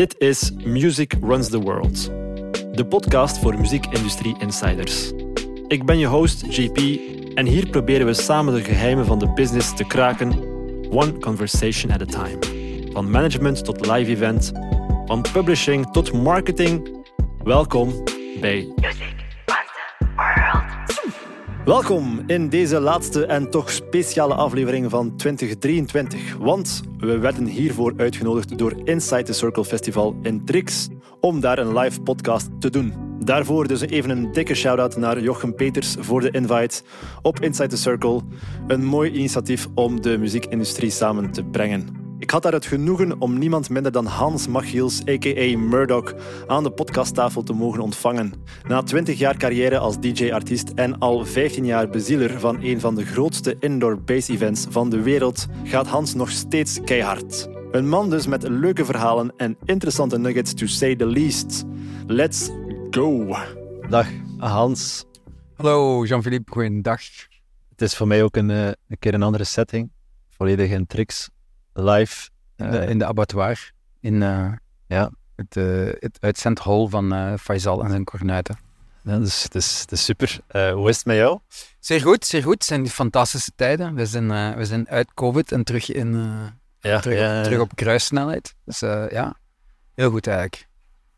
Dit is Music Runs the World, de podcast voor muziekindustrie insiders. Ik ben je host JP en hier proberen we samen de geheimen van de business te kraken, one conversation at a time. Van management tot live event, van publishing tot marketing. Welkom bij Music. Welkom in deze laatste en toch speciale aflevering van 2023. Want we werden hiervoor uitgenodigd door Inside the Circle Festival in Trix om daar een live podcast te doen. Daarvoor dus even een dikke shout-out naar Jochem Peters voor de invite op Inside the Circle. Een mooi initiatief om de muziekindustrie samen te brengen. Ik had daar het genoegen om niemand minder dan Hans Machiels, a.k.a. Murdoch, aan de podcasttafel te mogen ontvangen. Na 20 jaar carrière als DJ-artiest en al 15 jaar bezieler van een van de grootste indoor bass events van de wereld, gaat Hans nog steeds keihard. Een man dus met leuke verhalen en interessante nuggets to say the least. Let's go! Dag Hans. Hallo Jean-Philippe, goeiedag. Het is voor mij ook een, eh, een keer een andere setting. Volledig in tricks. Live. In de, Eh, in de abattoir, in eh, ja, het, eh het uitzendhol van Faisal en zijn kornuiten. ja, dus het is, het is super. Hoe is het met jou? Zeer goed, zeer goed. Het zijn fantastische tijden. We zijn, we zijn uit COVID en terug, in, Ja, terug, ja, terug op kruissnelheid. Dus ja, heel goed eigenlijk.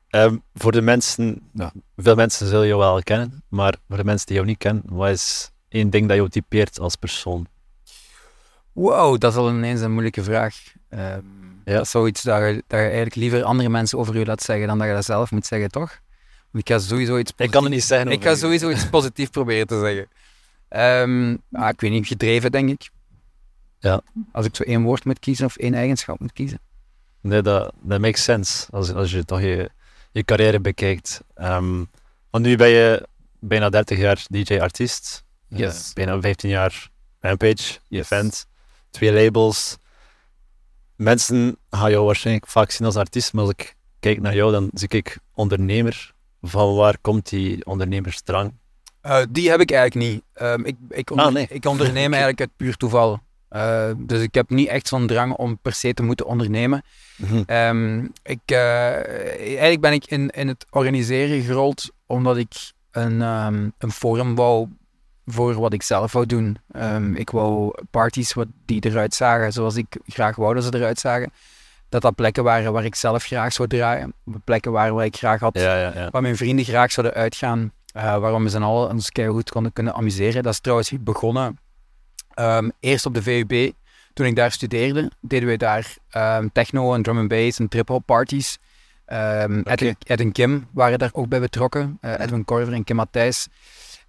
Ehm, voor de mensen, nou, veel mensen zullen jou wel kennen, maar voor de mensen die jou niet kennen, wat is één ding dat jou typeert als persoon? Wow, dat is al ineens een moeilijke vraag. Ehm, Ja. Dat is zoiets dat je, dat je eigenlijk liever andere mensen over je laat zeggen dan dat je dat zelf moet zeggen, toch? Want Ik ga sowieso iets Ik kan het niet zeggen. Ik ga sowieso iets positiefs proberen te zeggen. Ehm, ah, ik weet niet, gedreven denk ik. Ja. Als ik zo één woord moet kiezen of één eigenschap moet kiezen. Nee, dat, dat makes sense als, als je toch je, je carrière bekijkt. Ehm, want nu ben je bijna 30 jaar DJ-artiest. Eh, Yes. bijna 15 jaar Rampage, Yes. event, twee labels. Mensen gaan jou waarschijnlijk vaak zien als artiest, maar als ik kijk naar jou, dan zie ik ondernemer. Van waar komt die ondernemersdrang? Eh, die heb ik eigenlijk niet. Ehm, ik, ik, onder- Ah, nee. ik onderneem eigenlijk uit puur toeval. Eh, dus ik heb niet echt zo'n drang om per se te moeten ondernemen. Ehm, ik, eh, eigenlijk ben ik in, in het organiseren gerold omdat ik een, ehm, een forum wou voor wat ik zelf wou doen. Ehm, ik wou parties wat die eruit zagen zoals ik graag wou dat ze eruit zagen. Dat dat plekken waren waar ik zelf graag zou draaien. Plekken waren waar ik graag had Ja, ja, ja. waar mijn vrienden graag zouden uitgaan, eh waarom we z'n allen ons goed konden kunnen amuseren. Dat is trouwens begonnen ehm, eerst op de VUB. Toen ik daar studeerde, deden we daar ehm, techno en drum and bass en trip-hop parties. Ed, en, Ed en Kim waren daar ook bij betrokken. Eh, Edwin Korver en Kim Matthijs.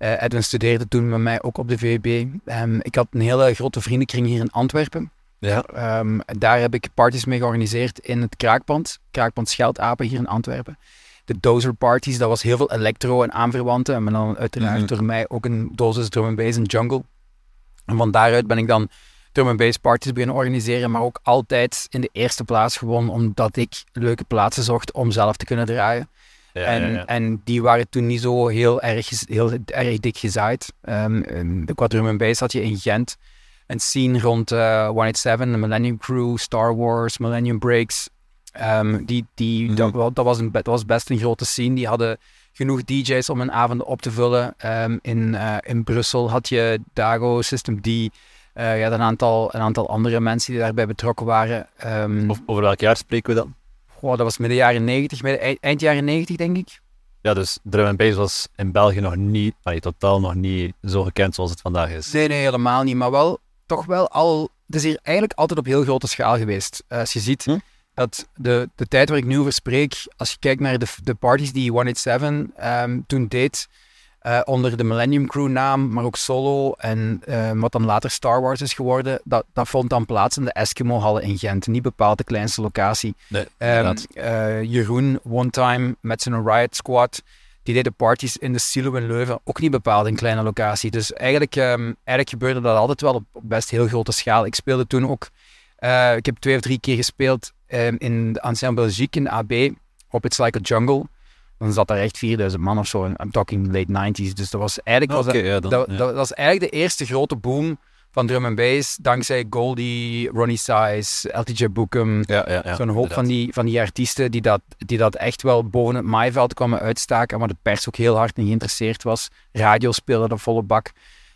Eh, Edwin studeerde toen met mij ook op de VUB. Ehm, ik had een hele grote vriendenkring hier in Antwerpen. Ja. Ehm, daar heb ik parties mee georganiseerd in het Kraakpand. Kraakpand Scheldapen hier in Antwerpen. De Dozer parties, dat was heel veel electro en aanverwanten. En dan uiteraard Mhm. door mij ook een dosis drum and bass en jungle. En van daaruit ben ik dan drum and bass parties beginnen organiseren. Maar ook altijd in de eerste plaats gewoon omdat ik leuke plaatsen zocht om zelf te kunnen draaien. Ja, en, ja, en die waren toen niet zo heel erg, heel, erg dik gezaaid. Ehm, en de Quadrum Bass had je in Gent een scene rond eh 187, de Millennium Crew, Star Wars, Millennium Breaks. Ehm, die, die, Mhm. dat, wa- dat, was een, dat was best een grote scene. Die hadden genoeg DJ's om hun avonden op te vullen. Ehm, in, eh, in Brussel had je Dago, System D. eh je had een aantal, een aantal andere mensen die daarbij betrokken waren. Over welk jaar spreken we dan? Goh, dat was midden jaren 90, midden, eind, jaren 90 denk ik. Ja, dus drum and bass was in België nog niet, allee, totaal nog niet zo gekend zoals het vandaag is. Nee, nee, helemaal niet. Maar wel, toch wel al... Het is hier eigenlijk altijd op heel grote schaal geweest. Eh, als je ziet Hm? dat de, de tijd waar ik nu over spreek, als je kijkt naar de, de parties die 187 ehm, toen deed, eh, onder de Millennium Crew naam, maar ook solo en ehm, wat dan later Star Wars is geworden, dat, dat vond dan plaats in de Eskimo-hallen in Gent. Niet bepaald de kleinste locatie. Nee, eh, Jeroen, one time, met zijn Riot Squad, die deden parties in de Silo in Leuven, ook niet bepaald een kleine locatie. Dus eigenlijk, ehm, eigenlijk gebeurde dat altijd wel op, best heel grote schaal. Ik speelde toen ook, eh, ik heb twee of drie keer gespeeld ehm, in de Ancien Belgique in AB, op It's Like a Jungle. Dan zat daar echt 4000 man of zo. I'm talking late 90s. Dus dat was eigenlijk, was dat, ja, dan, dat, ja. dat was eigenlijk de eerste grote boom van drum and bass, dankzij Goldie, Ronnie Size, LTJ Bookham, Ja, zo'n hoop van die, van die artiesten die dat, die dat echt wel boven het maaiveld kwamen uitstaken, maar de pers ook heel hard in geïnteresseerd was. Radio speelde de volle bak.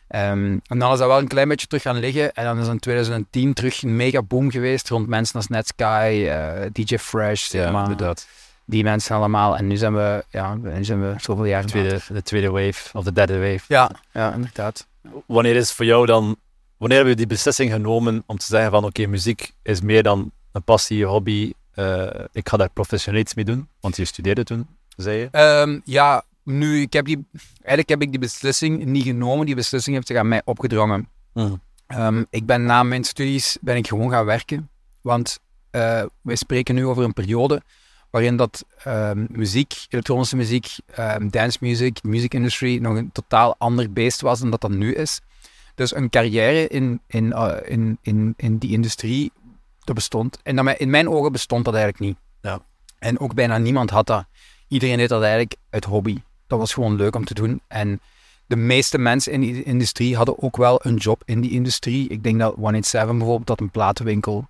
Ehm, en dan is dat wel een klein beetje terug gaan liggen. En dan is in 2010 terug een mega boom geweest rond mensen als Netsky, eh, DJ Fresh, zeg Ja, inderdaad. Die mensen allemaal. En nu zijn we, ja, nu zijn we zoveel jaar De tweede, de tweede wave, of de derde wave. Ja, ja, inderdaad. Wanneer is voor jou dan, wanneer heb je die beslissing genomen om te zeggen van oké, muziek is meer dan een passie, een hobby, eh, ik ga daar professioneel iets mee doen? Want je studeerde toen, zei je. Ehm, ja, nu, ik heb die, eigenlijk heb ik die beslissing niet genomen. Die beslissing heeft zich aan mij opgedrongen. Ehm, ik ben na mijn studies ben ik gewoon gaan werken. Want eh, wij spreken nu over een periode waarin dat ehm, muziek, elektronische muziek, um, dance music, music industry nog een totaal ander beest was dan dat dat nu is. Dus een carrière in, in, eh, in, in, in die industrie, dat bestond. En dat, in mijn ogen bestond dat eigenlijk niet. Ja. En ook bijna niemand had dat. Iedereen deed dat eigenlijk uit hobby. Dat was gewoon leuk om te doen. En de meeste mensen in die industrie hadden ook wel een job in die industrie. Ik denk dat 187 bijvoorbeeld, dat een platenwinkel.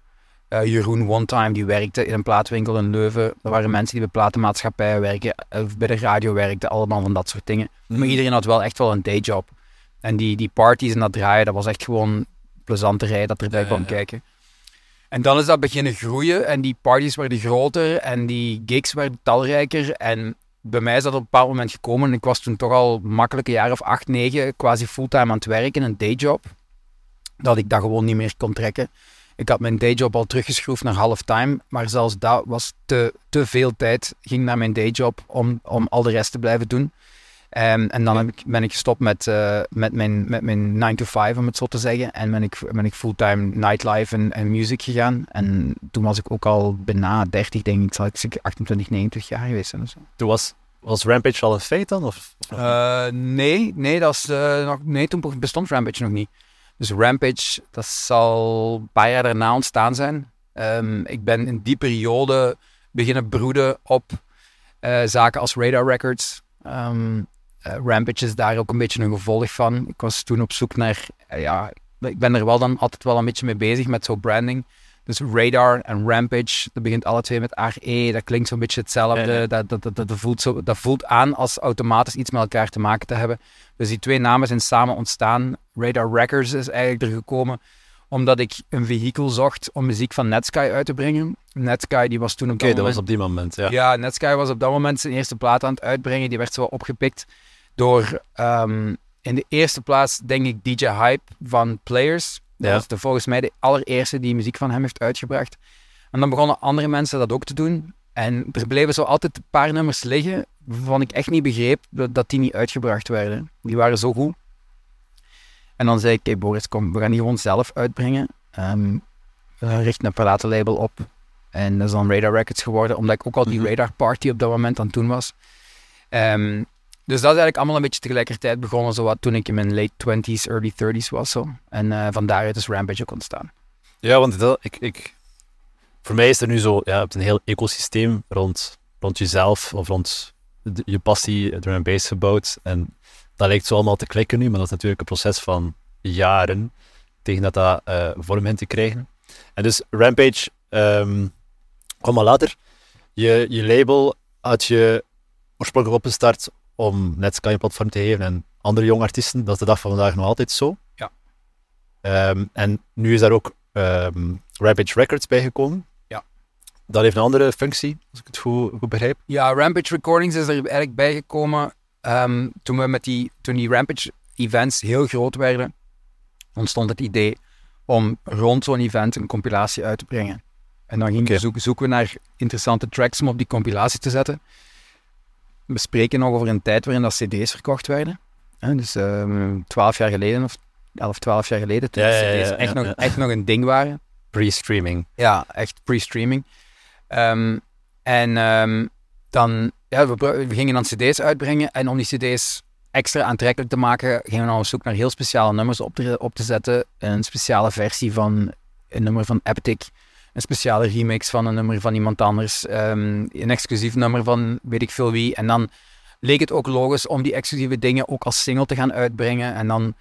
Uh, Jeroen One Time, die werkte in een platenwinkel in Leuven. Er waren mensen die bij platenmaatschappijen werken, of bij de radio werkten, allemaal van dat soort dingen. Mhm. Maar iedereen had wel echt wel een dayjob. En die, die parties en dat draaien, dat was echt gewoon plezanterij dat erbij Ja, kwam ja, ja. kijken. En dan is dat beginnen groeien en die parties werden groter en die gigs werden talrijker. En bij mij is dat op een bepaald moment gekomen. En ik was toen toch al makkelijk een jaar of acht, negen quasi fulltime aan het werken, een dayjob. Dat ik dat gewoon niet meer kon trekken. Ik had mijn dayjob al teruggeschroefd naar halftime, maar zelfs dat was te, te veel tijd. Ging naar mijn dayjob om, om al de rest te blijven doen. Ehm, en dan heb ik, ben ik gestopt met, eh, met, mijn, met mijn 9 to 5, om het zo te zeggen. En ben ik, ben ik fulltime nightlife en, en music gegaan. En toen was ik ook al bijna 30, denk ik. Zal ik zeker 28, 29 jaar geweest zijn of zo. Toen was, was Rampage al een feit dan? Of? Eh, nee, nee, dat is, eh, nog, nee, toen bestond Rampage nog niet. Dus Rampage, dat zal een paar jaar daarna ontstaan zijn. Ehm, ik ben in die periode beginnen broeden op eh, zaken als Radar Records. Eh, Rampage is daar ook een beetje een gevolg van. Ik was toen op zoek naar, eh, ja, ik ben er wel dan altijd wel een beetje mee bezig met zo'n branding. Dus Radar en Rampage, dat begint alle twee met RE, dat klinkt zo'n beetje hetzelfde. Ja, ja. Dat, dat, dat, dat, voelt zo, dat voelt aan als automatisch iets met elkaar te maken te hebben. Dus die twee namen zijn samen ontstaan. Radar Records is eigenlijk er gekomen omdat ik een vehikel zocht om muziek van Netsky uit te brengen. Netsky die was toen op Oké, dat dat moment... was op die moment, ja. Ja, Netsky was op dat moment zijn eerste plaat aan het uitbrengen. Die werd zo opgepikt door ehm, in de eerste plaats, denk ik, DJ Hype van Players. Dat Ja. was de, volgens mij de allereerste die muziek van hem heeft uitgebracht. En dan begonnen andere mensen dat ook te doen. En er bleven zo altijd een paar nummers liggen waarvan ik echt niet begreep dat die niet uitgebracht werden. Die waren zo goed. En dan zei ik, hey Boris, kom, we gaan die gewoon zelf uitbrengen. Ehm we richten een platenlabel op. En dat is dan Radar Records geworden, omdat ik ook al die Mhm. Radar Party op dat moment aan het doen was. Ehm, dus dat is eigenlijk allemaal een beetje tegelijkertijd begonnen, zo wat toen ik in mijn late 20s, early 30s was. Zo. En eh van daaruit is Rampage ook ontstaan. Ja, want dat, ik, ik, voor mij is er nu zo, ja, je hebt een heel ecosysteem rond, rond jezelf of rond de- je passie, drum and bass gebouwd. En dat lijkt zo allemaal te klikken nu, maar dat is natuurlijk een proces van jaren tegen dat dat eh, vorm in te krijgen. En dus Rampage ehm kwam maar later. Je, je label had je oorspronkelijk opgestart om net Sky een platform te geven en andere jonge artiesten. Dat is de dag van vandaag nog altijd zo. Ja. Ehm, en nu is daar ook ehm Rampage Records bijgekomen. Ja. Dat heeft een andere functie, als ik het goed, goed begrijp. Ja, Rampage Recordings is er eigenlijk bijgekomen ehm, toen, we met die, toen die Rampage events heel groot werden. Ontstond het idee om rond zo'n event een compilatie uit te brengen. En dan gingen we zoeken, zoeken we naar interessante tracks om op die compilatie te zetten. We spreken nog over een tijd waarin dat cd's verkocht werden. Hè, dus ehm, twaalf jaar geleden of 11, 12 jaar geleden, toen Ja, echt, nog, echt nog een ding waren. Pre-streaming. Ja, echt pre-streaming. Ehm, en dan, ja, we, gingen dan cd's uitbrengen en om die cd's extra aantrekkelijk te maken, gingen we dan op zoek naar heel speciale nummers op te, op te zetten. Een speciale versie van een nummer van Eptic, een speciale remix van een nummer van iemand anders, ehm, een exclusief nummer van weet ik veel wie. En dan leek het ook logisch om die exclusieve dingen ook als single te gaan uitbrengen. En dan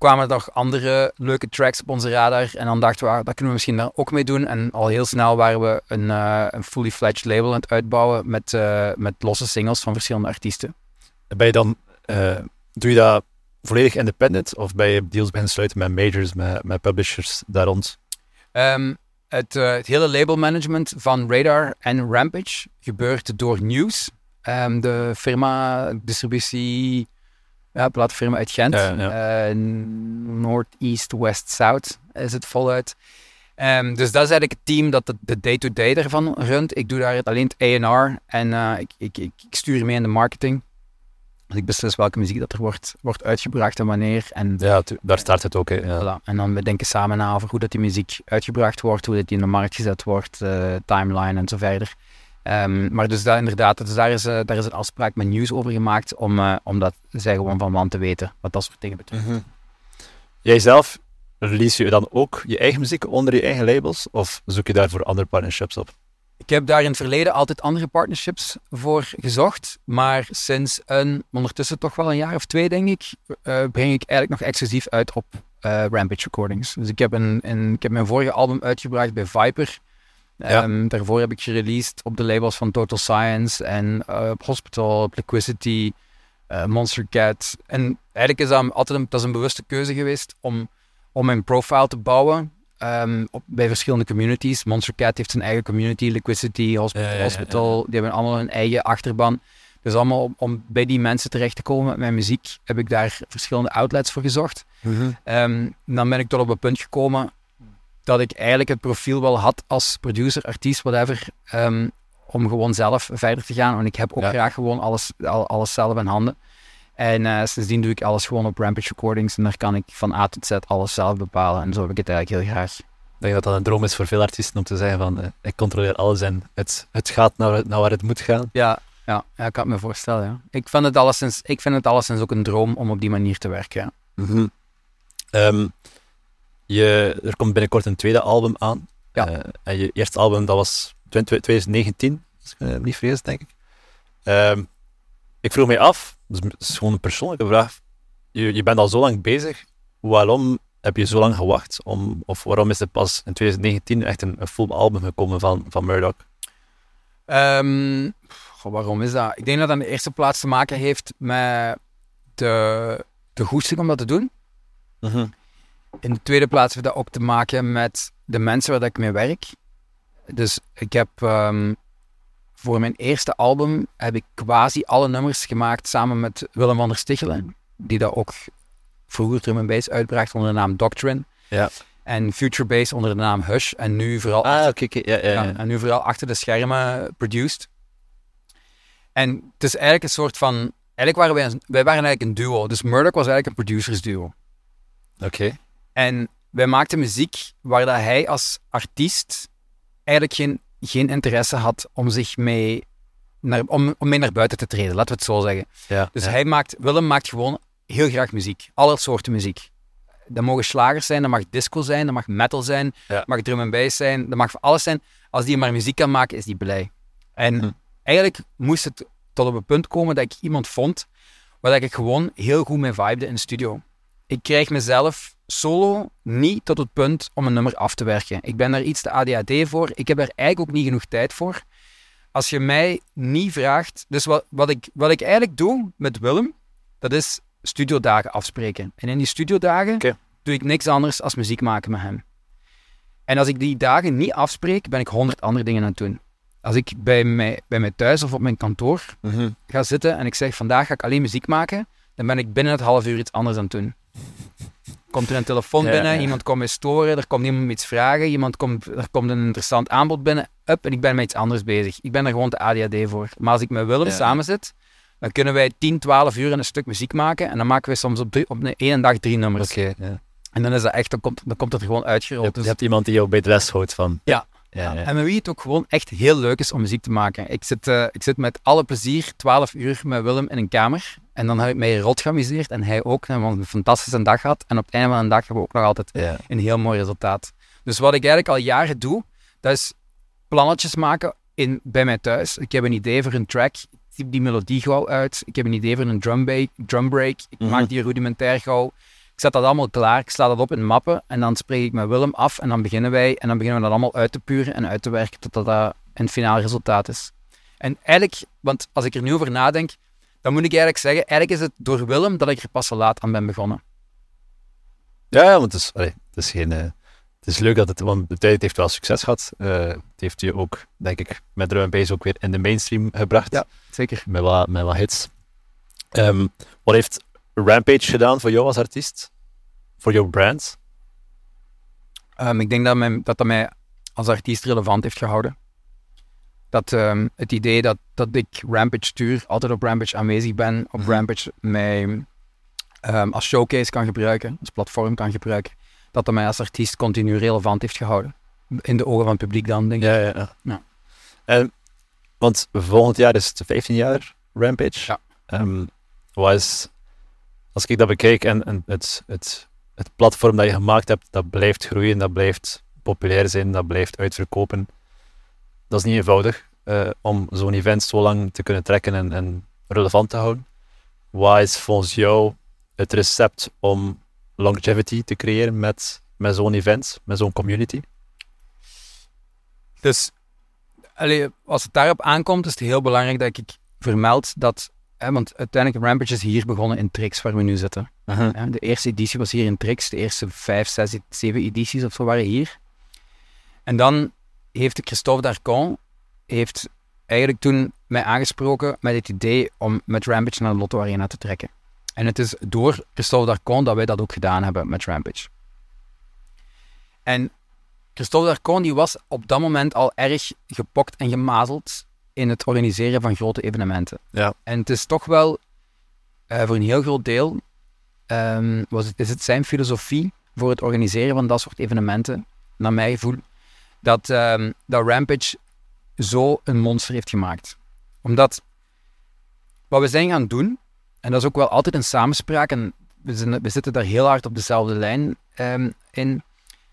kwamen er nog andere leuke tracks op onze radar. En dan dachten we, ah, dat kunnen we misschien daar ook mee doen. En al heel snel waren we een, eh, een fully fledged label aan het uitbouwen met, eh, met losse singles van verschillende artiesten. Ben je dan, eh, doe je dat volledig independent of ben je deals beginnen sluiten met majors, met, met publishers daar rond? Ehm, het, het hele labelmanagement van Radar en Rampage gebeurt door News, ehm, de firma, distributie, ja, platenfirma uit Gent. Ja, ja. Eh, North, East, West, South is het voluit. Ehm, dus dat is eigenlijk het team dat de- day-to-day daarvan runt. Ik doe daar het- alleen het A&R en eh, ik, ik, ik, ik stuur mee in de marketing. Dus ik beslis welke muziek dat er wordt, wordt uitgebracht en wanneer. En Ja, daar start het ook. Hè. Ja. Voilà. En dan we denken samen na over hoe dat die muziek uitgebracht wordt, hoe dat die in de markt gezet wordt, eh, timeline en zo verder. Ehm, maar dus daar inderdaad, dus daar, is, eh, daar is een afspraak met News over gemaakt, om, eh, omdat zij gewoon van want te weten wat dat soort dingen betreft. Mhm. Jij zelf, release je dan ook je eigen muziek onder je eigen labels of zoek je daarvoor andere partnerships op? Ik heb daar in het verleden altijd andere partnerships voor gezocht, maar sinds een, ondertussen toch wel een jaar of twee denk ik, eh, breng ik eigenlijk nog exclusief uit op Rampage Recordings. Dus ik heb, een, een, ik heb mijn vorige album uitgebracht bij Viper. Ja. Ehm, daarvoor heb ik gereleased op de labels van Total Science en op Hospital, Liquidity, eh, Monster Cat. En eigenlijk is dat altijd een, dat is een bewuste keuze geweest om, om mijn profile te bouwen ehm, op, bij verschillende communities. Monster Cat heeft zijn eigen community, Liquidity, Hospital, die hebben allemaal hun eigen achterban. Dus allemaal om, om bij die mensen terecht te komen met mijn muziek, heb ik daar verschillende outlets voor gezocht. Ehm, dan ben ik tot op het punt gekomen dat ik eigenlijk het profiel wel had als producer, artiest, whatever, ehm, om gewoon zelf verder te gaan. Want ik heb ook Ja. graag gewoon alles, al- alles zelf in handen. En eh, sindsdien doe ik alles gewoon op Rampage Recordings en daar kan ik van A tot Z alles zelf bepalen. En zo heb ik het eigenlijk heel graag. Ik denk dat dat een droom is voor veel artiesten om te zeggen van eh, ik controleer alles en het, het gaat naar, naar waar het moet gaan. Ja, ja, ja, ik kan het me voorstellen. Ja. Ik, vind het alleszins, ik vind het alleszins ook een droom om op die manier te werken. ja. Ehm, je, er komt binnenkort een tweede album aan. Ja. Eh, en je eerste album, dat was 20 2019, als ik me niet vergis, denk ik. Ehm, ik vroeg mij af, dat is- gewoon een persoonlijke vraag. Je, je bent al zo lang bezig. Waarom heb je zo lang gewacht? Om, of waarom is het pas in 2019 echt een, een full album gekomen van, van Murdoch? Ehm, goh, waarom is dat? Ik denk dat dat aan de eerste plaats te maken heeft met de, de goesting om dat te doen. In de tweede plaats heeft dat ook te maken met de mensen waar dat ik mee werk. Dus ik heb ehm, voor mijn eerste album heb ik quasi alle nummers gemaakt samen met Willem van der Stichelen, die dat ook vroeger drum bass uitbracht onder de naam Doctrine. Ja. En Future Bass onder de naam Hush. En nu vooral Ah, oké. Ja, ja, ja, ja. en nu vooral achter de schermen produced. En het is eigenlijk een soort van... Eigenlijk waren wij, wij waren eigenlijk een duo. Dus Murdoch was eigenlijk een producers duo. Oké. En wij maakten muziek waar dat hij als artiest eigenlijk geen, geen interesse had om zich mee naar, om, om mee naar buiten te treden, laten we het zo zeggen. Ja, Dus ja. hij maakt, Willem maakt gewoon heel graag muziek. Alle soorten muziek. Dat mogen slagers zijn, dat mag disco zijn, dat mag metal zijn, dat mag drum en bass zijn, dat mag van alles zijn. Als die maar muziek kan maken, is die blij. En Hm. eigenlijk moest het tot op het punt komen dat ik iemand vond waar dat ik gewoon heel goed mee vibede in de studio. Ik krijg mezelf solo niet tot het punt om een nummer af te werken. Ik ben daar iets te ADHD voor. Ik heb er eigenlijk ook niet genoeg tijd voor. Als je mij niet vraagt... Dus wat, wat, ik, wat ik eigenlijk doe met Willem, dat is studiodagen afspreken. En in die studiodagen doe ik niks anders als muziek maken met hem. En als ik die dagen niet afspreek, ben ik honderd andere dingen aan het doen. Als ik bij mij, bij mij thuis of op mijn kantoor Mhm. ga zitten en ik zeg vandaag ga ik alleen muziek maken, dan ben ik binnen het half uur iets anders aan het doen. Komt er een telefoon Ja, binnen, ja. iemand komt mij storen, er komt iemand me iets vragen, iemand komt, er komt een interessant aanbod binnen, up, en ik ben met iets anders bezig. Ik ben er gewoon te ADHD voor. Maar als ik met Willem Ja. samen zit, dan kunnen wij 10, 12 uur een stuk muziek maken en dan maken we soms op, drie, op een ene dag drie nummers. Oké, ja. En dan is dat echt, dan komt, dan komt het er gewoon Je, uitgerold. hebt, Dus- je hebt iemand die jou bij de les houdt van. Ja. Ja, ja. en met wie het ook gewoon echt heel leuk is om muziek te maken. Ik zit, eh, ik zit met alle plezier 12 uur met Willem in een kamer. En dan heb ik mij rot geamuseerd. En hij ook. En we hebben een fantastische dag gehad. En op het einde van de dag hebben we ook nog altijd een heel mooi resultaat. Dus wat ik eigenlijk al jaren doe, dat is plannetjes maken in, bij mij thuis. Ik heb een idee voor een track. Ik typ die melodie gauw uit. Ik heb een idee voor een drum, ba- drum break. Ik Mhm. maak die rudimentair gauw. Ik zet dat allemaal klaar, ik sla dat op in mappen en dan spreek ik met Willem af en dan beginnen wij en dan beginnen we dat allemaal uit te puren en uit te werken tot dat dat een finaal resultaat is. En eigenlijk, want als ik er nu over nadenk, dan moet ik eigenlijk zeggen, eigenlijk is het door Willem dat ik er pas laat aan ben begonnen. Ja, ja, want het is, allee, het is geen... eh, het is leuk dat het... Want de tijd heeft wel succes gehad. Eh, het heeft je ook, denk ik, met drum bass ook weer in de mainstream gebracht. Ja. Zeker. Met wat, met wat hits. Ehm, wat heeft Rampage gedaan voor jou als artiest? Voor jouw brand? Ehm, ik denk dat, mij, dat dat mij als artiest relevant heeft gehouden. Dat ehm, het idee dat, dat ik Rampage stuur, altijd op Rampage aanwezig ben, op Mhm. Rampage mij ehm, als showcase kan gebruiken, als platform kan gebruiken, dat dat mij als artiest continu relevant heeft gehouden. In de ogen van het publiek dan, denk ik. Ja, ja, ja. Ja. En, want volgend jaar is het 15 jaar Rampage. Ja. Ehm, wat is, als ik dat bekijk en, en het, het, het platform dat je gemaakt hebt, dat blijft groeien, dat blijft populair zijn, dat blijft uitverkopen. Dat is niet eenvoudig eh, om zo'n event zo lang te kunnen trekken en, en relevant te houden. Wat is volgens jou het recept om longevity te creëren met, met zo'n event, met zo'n community? Dus allee, als het daarop aankomt, is het heel belangrijk dat ik vermeld dat, hè, want uiteindelijk Rampage is hier begonnen in Trix, waar we nu zitten. Hè, De eerste editie was hier in Trix. De eerste vijf, zes, zeven edities of zo waren hier. En dan heeft Christophe Darcon heeft eigenlijk toen mij aangesproken met het idee om met Rampage naar de Lotto Arena te trekken. En het is door Christophe Darcon dat wij dat ook gedaan hebben met Rampage. En Christophe Darcon die was op dat moment al erg gepokt en gemazeld in het organiseren van grote evenementen. Ja. En het is toch wel eh, voor een heel groot deel ehm, was het, is het zijn filosofie voor het organiseren van dat soort evenementen, naar mijn gevoel, dat, ehm, dat Rampage zo een monster heeft gemaakt. Omdat wat we zijn gaan doen, en dat is ook wel altijd een samenspraak, en we, zijn, we zitten daar heel hard op dezelfde lijn ehm, in,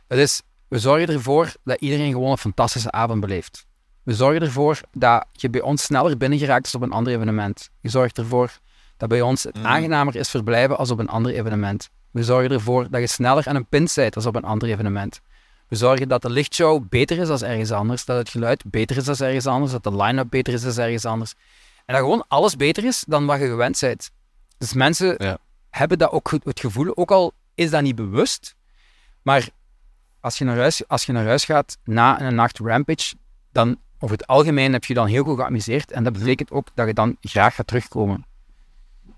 dat is, we zorgen ervoor dat iedereen gewoon een fantastische avond beleeft. We zorgen ervoor dat je bij ons sneller binnengeraakt als op een ander evenement. Je zorgt ervoor dat bij ons het Mhm. aangenamer is verblijven als op een ander evenement. We zorgen ervoor dat je sneller aan een pint bent als op een ander evenement. We zorgen dat de lichtshow beter is dan ergens anders, dat het geluid beter is dan ergens anders, dat de line-up beter is dan ergens anders. En dat gewoon alles beter is dan wat je gewend bent. Dus mensen Ja. hebben dat ook het gevoel, ook al is dat niet bewust, maar als je naar huis, als je naar huis gaat na een nacht Rampage, dan over het algemeen heb je dan heel goed geamuseerd en dat betekent ook dat je dan graag gaat terugkomen.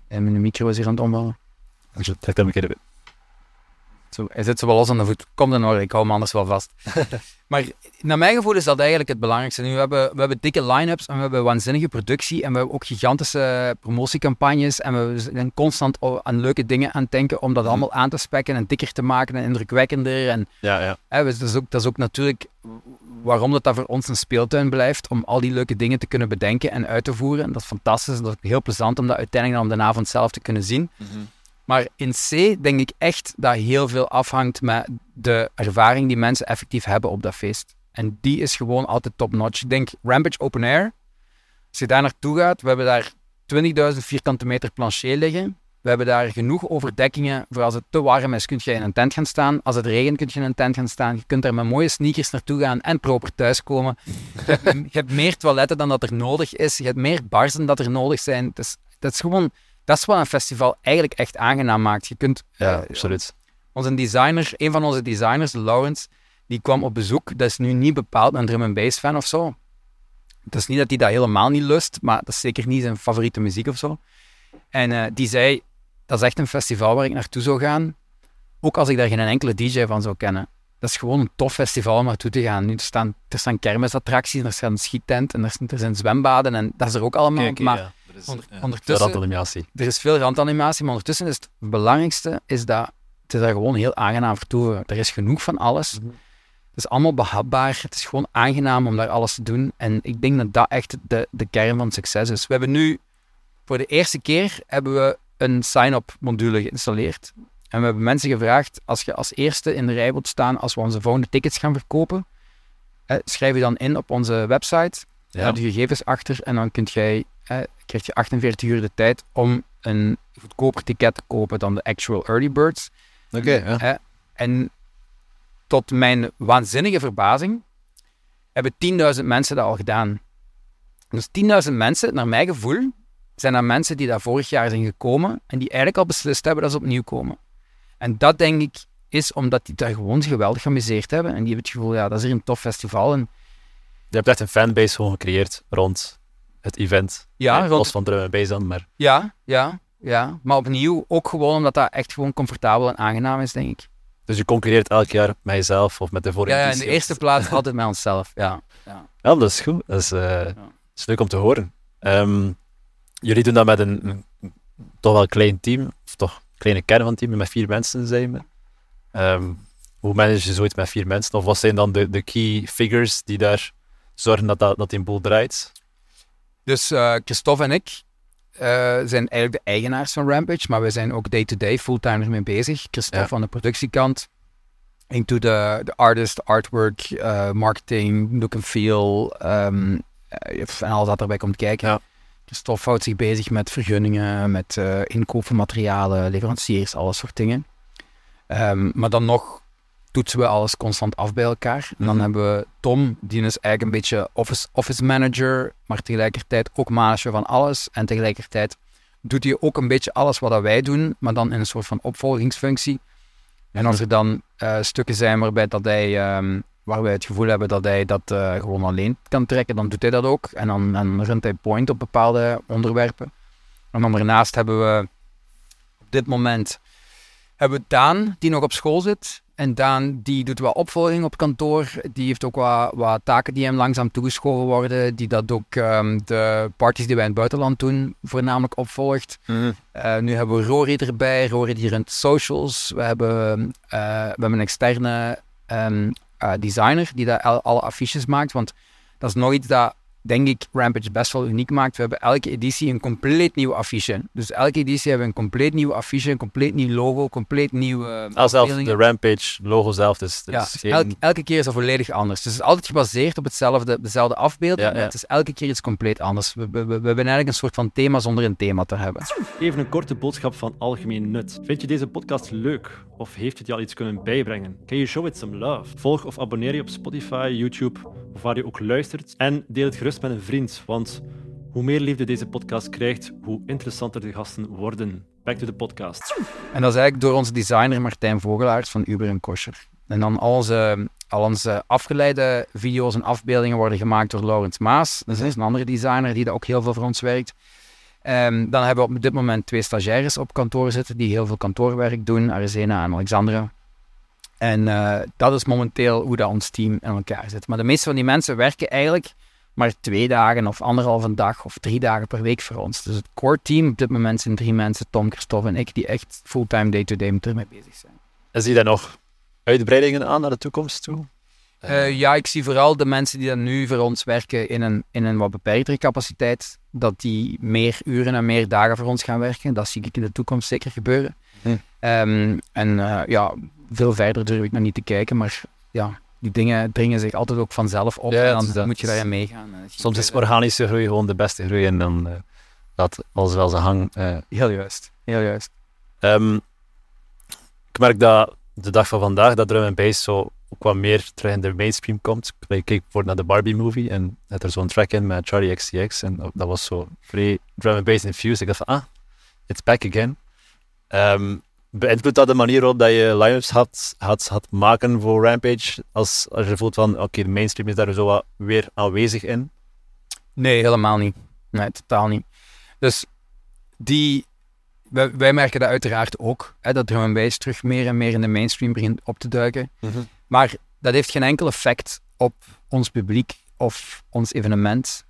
En mijn micro is hier aan het omvallen. Trek dat een keer Zo, hij zit zo wel los aan de voet. Kom dan hoor, ik hou hem anders wel vast. maar naar mijn gevoel is dat eigenlijk het belangrijkste. Nu, we, hebben, we hebben dikke line-ups en we hebben waanzinnige productie en we hebben ook gigantische promotiecampagnes en we zijn constant aan leuke dingen aan het denken om dat allemaal aan te spekken en dikker te maken en indrukwekkender. En Ja, ja. hè, dus dat, is ook, dat is ook natuurlijk waarom dat, dat voor ons een speeltuin blijft, om al die leuke dingen te kunnen bedenken en uit te voeren. Dat is fantastisch en dat is heel plezant om dat uiteindelijk dan op de avond zelf te kunnen zien. Maar in C denk ik echt dat heel veel afhangt met de ervaring die mensen effectief hebben op dat feest. En die is gewoon altijd top-notch. Ik denk Rampage Open Air, als je daar naartoe gaat, we hebben daar 20.000 vierkante meter plancher liggen. We hebben daar genoeg overdekkingen voor als het te warm is, kun je in een tent gaan staan. Als het regent, kun je in een tent gaan staan. Je kunt daar met mooie sneakers naartoe gaan en proper thuiskomen. Je hebt, je hebt meer toiletten dan dat er nodig is. Je hebt meer bars dan dat er nodig zijn. Het is, dat is gewoon... Dat is wat een festival eigenlijk echt aangenaam maakt. Je kunt... Ja, eh, absoluut. onze designer, een van onze designers, Lawrence, die kwam op bezoek. Dat is nu niet bepaald een drum and bass fan of zo. Het is niet dat hij dat helemaal niet lust, maar dat is zeker niet zijn favoriete muziek of zo. En eh, die zei, dat is echt een festival waar ik naartoe zou gaan, ook als ik daar geen enkele DJ van zou kennen. Dat is gewoon een tof festival om naartoe te gaan. Nu, er, staan, er staan kermisattracties, en er staat een schiettent en er, er zijn zwembaden en dat is er ook allemaal. maar onder- ondertussen Randanimatie. er is veel randanimatie, maar ondertussen is het belangrijkste is dat het is daar gewoon heel aangenaam vertoeven. Er is genoeg van alles. Mhm. Het is allemaal behapbaar. Het is gewoon aangenaam om daar alles te doen. En ik denk dat dat echt de, de kern van het succes is. We hebben nu voor de eerste keer hebben we een sign-up module geïnstalleerd. En we hebben mensen gevraagd, als je als eerste in de rij wilt staan als we onze volgende tickets gaan verkopen, eh, schrijf je dan in op onze website Ja. de gegevens achter en dan kunt jij, eh, krijg je 48 uur de tijd om een goedkoper ticket te kopen dan de actual early birds. Oké, ja. En tot mijn waanzinnige verbazing hebben 10.000 mensen dat al gedaan. Dus 10.000 mensen, naar mijn gevoel, zijn dat mensen die daar vorig jaar zijn gekomen en die eigenlijk al beslist hebben dat ze opnieuw komen. En dat denk ik is omdat die daar gewoon geweldig geamuseerd hebben en die hebben het gevoel, ja, dat is hier een tof festival. En Je hebt echt een fanbase gewoon gecreëerd rond het event. ja, rond- Los van drum en bass dan, maar... ja, ja, ja, maar opnieuw ook gewoon omdat dat echt gewoon comfortabel en aangenaam is, denk ik. Dus je concurreert elk jaar met jezelf of met de vorige Ja, ja, in de eerste plaats altijd met onszelf, ja. Ja, dat is goed. Dat is, eh, dat is leuk om te horen. Ehm, jullie doen dat met een, een- toch wel klein team, of toch een kleine kern van team, met vier mensen zijn we. Ehm, hoe manage je zoiets met vier mensen? Of wat zijn dan de, de key figures die daar zorgen dat, dat, dat die boel draait? Dus eh, Christophe en ik eh, zijn eigenlijk de eigenaars van Rampage, maar we zijn ook day-to-day fulltime ermee bezig. Christophe Ja. aan de productiekant, into de, de artist, artwork, eh, marketing, look and feel ehm, eh, en alles wat erbij komt kijken. Ja. Christophe houdt zich bezig met vergunningen, met inkoop van materialen, leveranciers, alles soort dingen. Ehm, maar dan nog toetsen we alles constant af bij elkaar. En dan Mhm. hebben we Tom, die is eigenlijk een beetje office, office manager, maar tegelijkertijd ook manager van alles. En tegelijkertijd doet hij ook een beetje alles wat dat wij doen, maar dan in een soort van opvolgingsfunctie. En als er dan eh, stukken zijn waarbij dat hij, ehm, waar wij het gevoel hebben dat hij dat eh, gewoon alleen kan trekken, dan doet hij dat ook. En dan, dan runt hij point op bepaalde onderwerpen. En dan daarnaast hebben we op dit moment hebben we Daan, die nog op school zit. En Daan, die doet wel opvolging op kantoor. Die heeft ook wat, wat taken die hem langzaam toegeschoven worden. Die dat ook ehm, de parties die wij in het buitenland doen, voornamelijk opvolgt. Eh, nu hebben we Rory erbij. Rory die runt socials. We hebben, eh, we hebben een externe ehm, eh, designer die daar al- alle affiches maakt. Want dat is nog iets dat, denk ik, Rampage best wel uniek maakt. We hebben elke editie een compleet nieuw affiche. Dus elke editie hebben we een compleet nieuw affiche, een compleet nieuw logo, compleet nieuwe Ah, zelf afbeeldingen. de Rampage logo zelf, dus, dus Ja, geen- elke keer is dat volledig anders. Dus het is altijd gebaseerd op hetzelfde, dezelfde afbeelding, Ja, het is elke keer iets compleet anders. We, we, we hebben eigenlijk een soort van thema zonder een thema te hebben. Even een korte boodschap van algemeen nut. Vind je deze podcast leuk? Of heeft het je al iets kunnen bijbrengen? Can you show it some love? Volg of abonneer je op Spotify, YouTube of waar je ook luistert. En deel het gerust met een vriend, want hoe meer liefde deze podcast krijgt, hoe interessanter de gasten worden. Back to the podcast. En dat is eigenlijk door onze designer Martijn Vogelaars van Uber en Kosher. En dan al onze, al onze afgeleide video's en afbeeldingen worden gemaakt door Laurens Maas. Dat is een andere designer die daar ook heel veel voor ons werkt. Ehm, dan hebben we op dit moment twee stagiaires op kantoor zitten die heel veel kantoorwerk doen, Arizena en Alexandra. En eh, dat is momenteel hoe dat ons team in elkaar zit. Maar de meeste van die mensen werken eigenlijk maar twee dagen of anderhalve dag of drie dagen per week voor ons. Dus het core team op dit moment zijn drie mensen, Tom, Christophe en ik, die echt fulltime day-to-day ermee bezig zijn. En zie je daar nog uitbreidingen aan naar de toekomst toe? Eh, ja, ik zie vooral de mensen die dan nu voor ons werken in een, in een wat beperktere capaciteit, dat die meer uren en meer dagen voor ons gaan werken. Dat zie ik in de toekomst zeker gebeuren. Hm. Ehm, en eh, ja, veel verder durf ik nog niet te kijken, maar ja, die dingen dringen zich altijd ook vanzelf op Ja, en dan dat. moet je daarin meegaan. Soms is eh, organische groei gewoon de beste groei en dan eh, laat alles wel zijn hang. eh. Heel juist, heel juist. Ehm, ik merk dat de dag van vandaag dat drum en bass zo ook wat meer terug in de mainstream komt. Ik keek bijvoorbeeld naar de Barbie movie en had er zo'n track in met Charlie XCX en dat, was zo vrij drum and bass infused. Ik dacht van, ah, it's back again. Ehm beïnvloedt dat de manier waarop dat je line-ups had, had, had maken voor Rampage? Als, als je voelt van, oké, de mainstream is daar zo wat weer aanwezig in. Nee, helemaal niet. Nee, totaal niet. Dus die, wij, wij merken dat uiteraard ook, hè, dat drum and bass terug meer en meer in de mainstream begint op te duiken. Maar dat heeft geen enkel effect op ons publiek of ons evenement.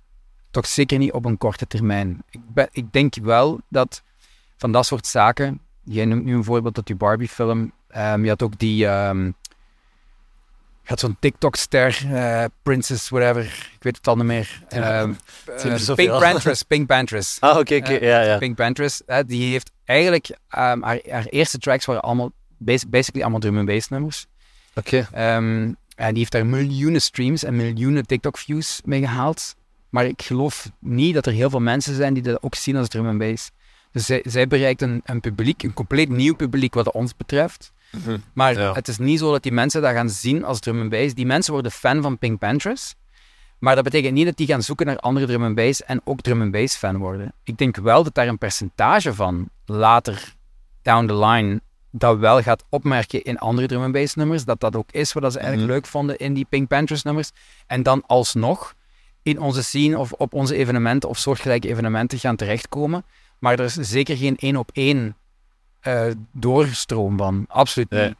Toch zeker niet op een korte termijn. Ik, ben, ik denk wel dat van dat soort zaken, jij noemt nu een voorbeeld uit die Barbie-film, ehm, je had ook die, ehm, je had zo'n TikTok-ster, eh, Princess, whatever, ik weet het al niet meer. Ja, Ehm, eh. Pink Pantress, Pink Pantress. Ah, oké, oké, Eh, ja, ja. Pink Pantress, die heeft eigenlijk, haar, haar eerste tracks waren allemaal, bas- basically allemaal drum and bass nummers. Oké. Ehm, en die heeft daar miljoenen streams en miljoenen TikTok-views mee gehaald. Maar ik geloof niet dat er heel veel mensen zijn die dat ook zien als drum and bass. Dus zij, zij bereikt een, een publiek, een compleet nieuw publiek wat ons betreft. Maar Ja. het is niet zo dat die mensen dat gaan zien als drum and bass. Die mensen worden fan van Pink Panthers. Maar dat betekent niet dat die gaan zoeken naar andere drum and bass en ook drum and bass fan worden. Ik denk wel dat daar een percentage van later down the line dat wel gaat opmerken in andere drum and bass nummers. Dat dat ook is wat ze eigenlijk Mhm. leuk vonden in die Pink Panthers nummers. En dan alsnog in onze scene of op onze evenementen of soortgelijke evenementen gaan terechtkomen. Maar er is zeker geen één op één eh, doorstroom van. Absoluut Nee. niet.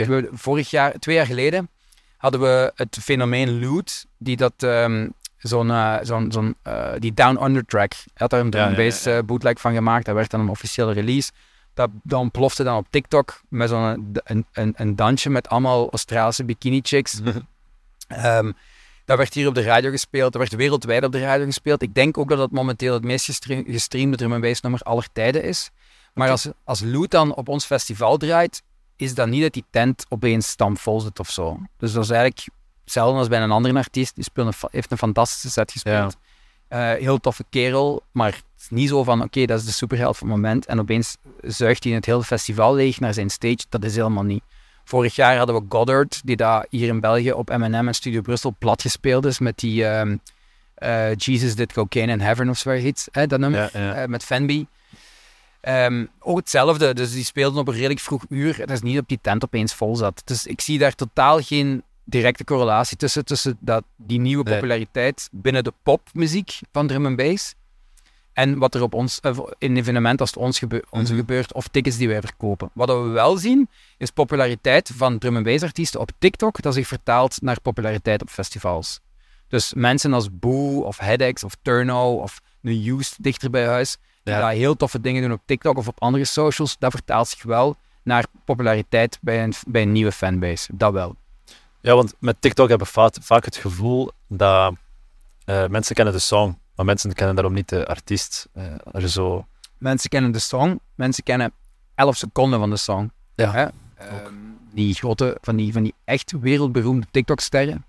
Ik, we- vorig jaar, twee jaar geleden, hadden we het fenomeen Loot, die dat ehm, zo'n, eh, zo'n, zo'n eh, die Down Under track, had daar een drum Ja, bass bootleg van gemaakt. Dat werd dan een officiële release. Dat, dat ontplofte dan op TikTok met zo'n een, een, een dansje met allemaal Australische bikini chicks. Ehm, dat werd hier op de radio gespeeld, dat werd wereldwijd op de radio gespeeld. Ik denk ook dat dat momenteel het meest gestre- gestreamde drum and nummer aller tijden is. Maar als, als Loot dan op ons festival draait, is dat niet dat die tent opeens stampvol zit of zo. Dus dat is eigenlijk hetzelfde als bij een andere artiest. Die speelt een, heeft een fantastische set gespeeld. Eh, heel toffe kerel, maar is niet zo van, oké, dat is de superheld van het moment. En opeens zuigt hij het hele festival leeg naar zijn stage. Dat is helemaal niet. Vorig jaar hadden we Goddard, die daar hier in België op M&M en Studio Brussel plat gespeeld is met die ehm, eh, Jesus Did Cocaine in Heaven of zoiets. Hè, dat nummer Ja, ja. eh, met Fenby. Ehm, ook hetzelfde, dus die speelden op een redelijk vroeg uur. Het is niet dat die tent opeens vol zat. Dus ik zie daar totaal geen directe correlatie tussen, tussen dat, die nieuwe populariteit binnen de popmuziek van drum and bass en wat er op ons, eh, in een evenement als het ons gebe- ons Mhm. gebeurt, of tickets die wij verkopen. Wat we wel zien, is populariteit van drum and bass artiesten op TikTok, dat zich vertaalt naar populariteit op festivals. Dus mensen als Boo, of Headaches, of Turno, of The Used dichter bij huis, die Ja. daar heel toffe dingen doen op TikTok of op andere socials, dat vertaalt zich wel naar populariteit bij een, bij een nieuwe fanbase. Dat wel. Ja, want met TikTok hebben we vaak, vaak het gevoel dat eh, mensen kennen de song, maar mensen kennen daarom niet de artiest. Eh, zo... Mensen kennen de song, mensen kennen 11 seconden van de song. Ja, Hè? Ehm, die grote, van die, van die echt wereldberoemde TikTok-sterren,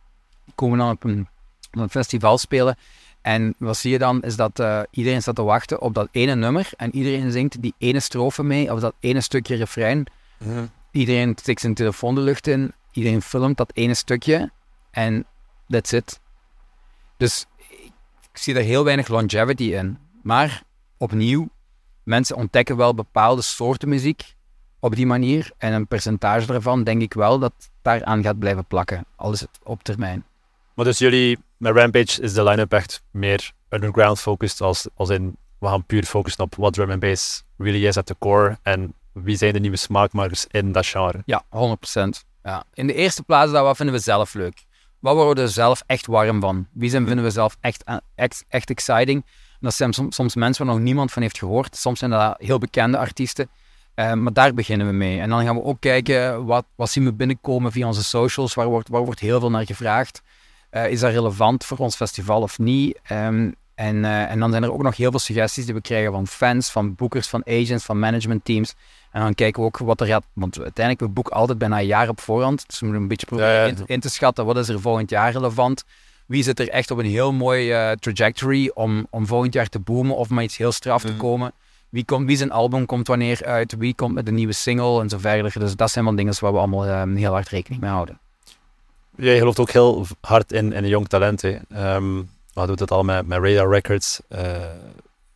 die komen dan op een, op een festival spelen. En wat zie je dan, is dat eh, iedereen staat te wachten op dat ene nummer en iedereen zingt die ene strofe mee, of dat ene stukje refrein. Iedereen stikt zijn telefoon de lucht in, iedereen filmt dat ene stukje en that's it. Dus ik, zie daar heel weinig longevity in. Maar opnieuw, mensen ontdekken wel bepaalde soorten muziek op die manier. En een percentage daarvan denk ik wel dat daaraan gaat blijven plakken. Al is het op termijn. Maar dus jullie, met Rampage is de line-up echt meer underground focused, als, als in, we gaan puur focussen op wat drum and bass really is at the core, en wie zijn de nieuwe smaakmakers in dat genre. Ja, 100%. Ja. In de eerste plaats, dat, wat vinden we zelf leuk? Wat worden we zelf echt warm van? Wie zijn, vinden we zelf echt, eh, echt, echt exciting? Dat zijn soms, soms mensen waar nog niemand van heeft gehoord. Soms zijn dat heel bekende artiesten. Eh, maar daar beginnen we mee. En dan gaan we ook kijken, wat, wat zien we binnenkomen via onze socials? Waar wordt, waar wordt heel veel naar gevraagd? Eh, is dat relevant voor ons festival of niet? Ehm, en, eh, en dan zijn er ook nog heel veel suggesties die we krijgen van fans, van boekers, van agents, van managementteams. En dan kijken we ook wat er gaat. Want uiteindelijk, we boeken altijd bijna een jaar op voorhand. Dus we moeten een beetje proberen. In, in te schatten wat is er volgend jaar relevant. Wie zit er echt op een heel mooi eh, trajectory om, om volgend jaar te boomen of met iets heel straf te Mhm. komen. Wie, komt, wie zijn album komt wanneer uit, wie komt met een nieuwe single en zo verder. Dus dat zijn wel dingen waar we allemaal eh, heel hard rekening mee houden. Jij gelooft ook heel hard in, in jong talent. Hè. Ehm, we doet het al met, met Radar Records. eh,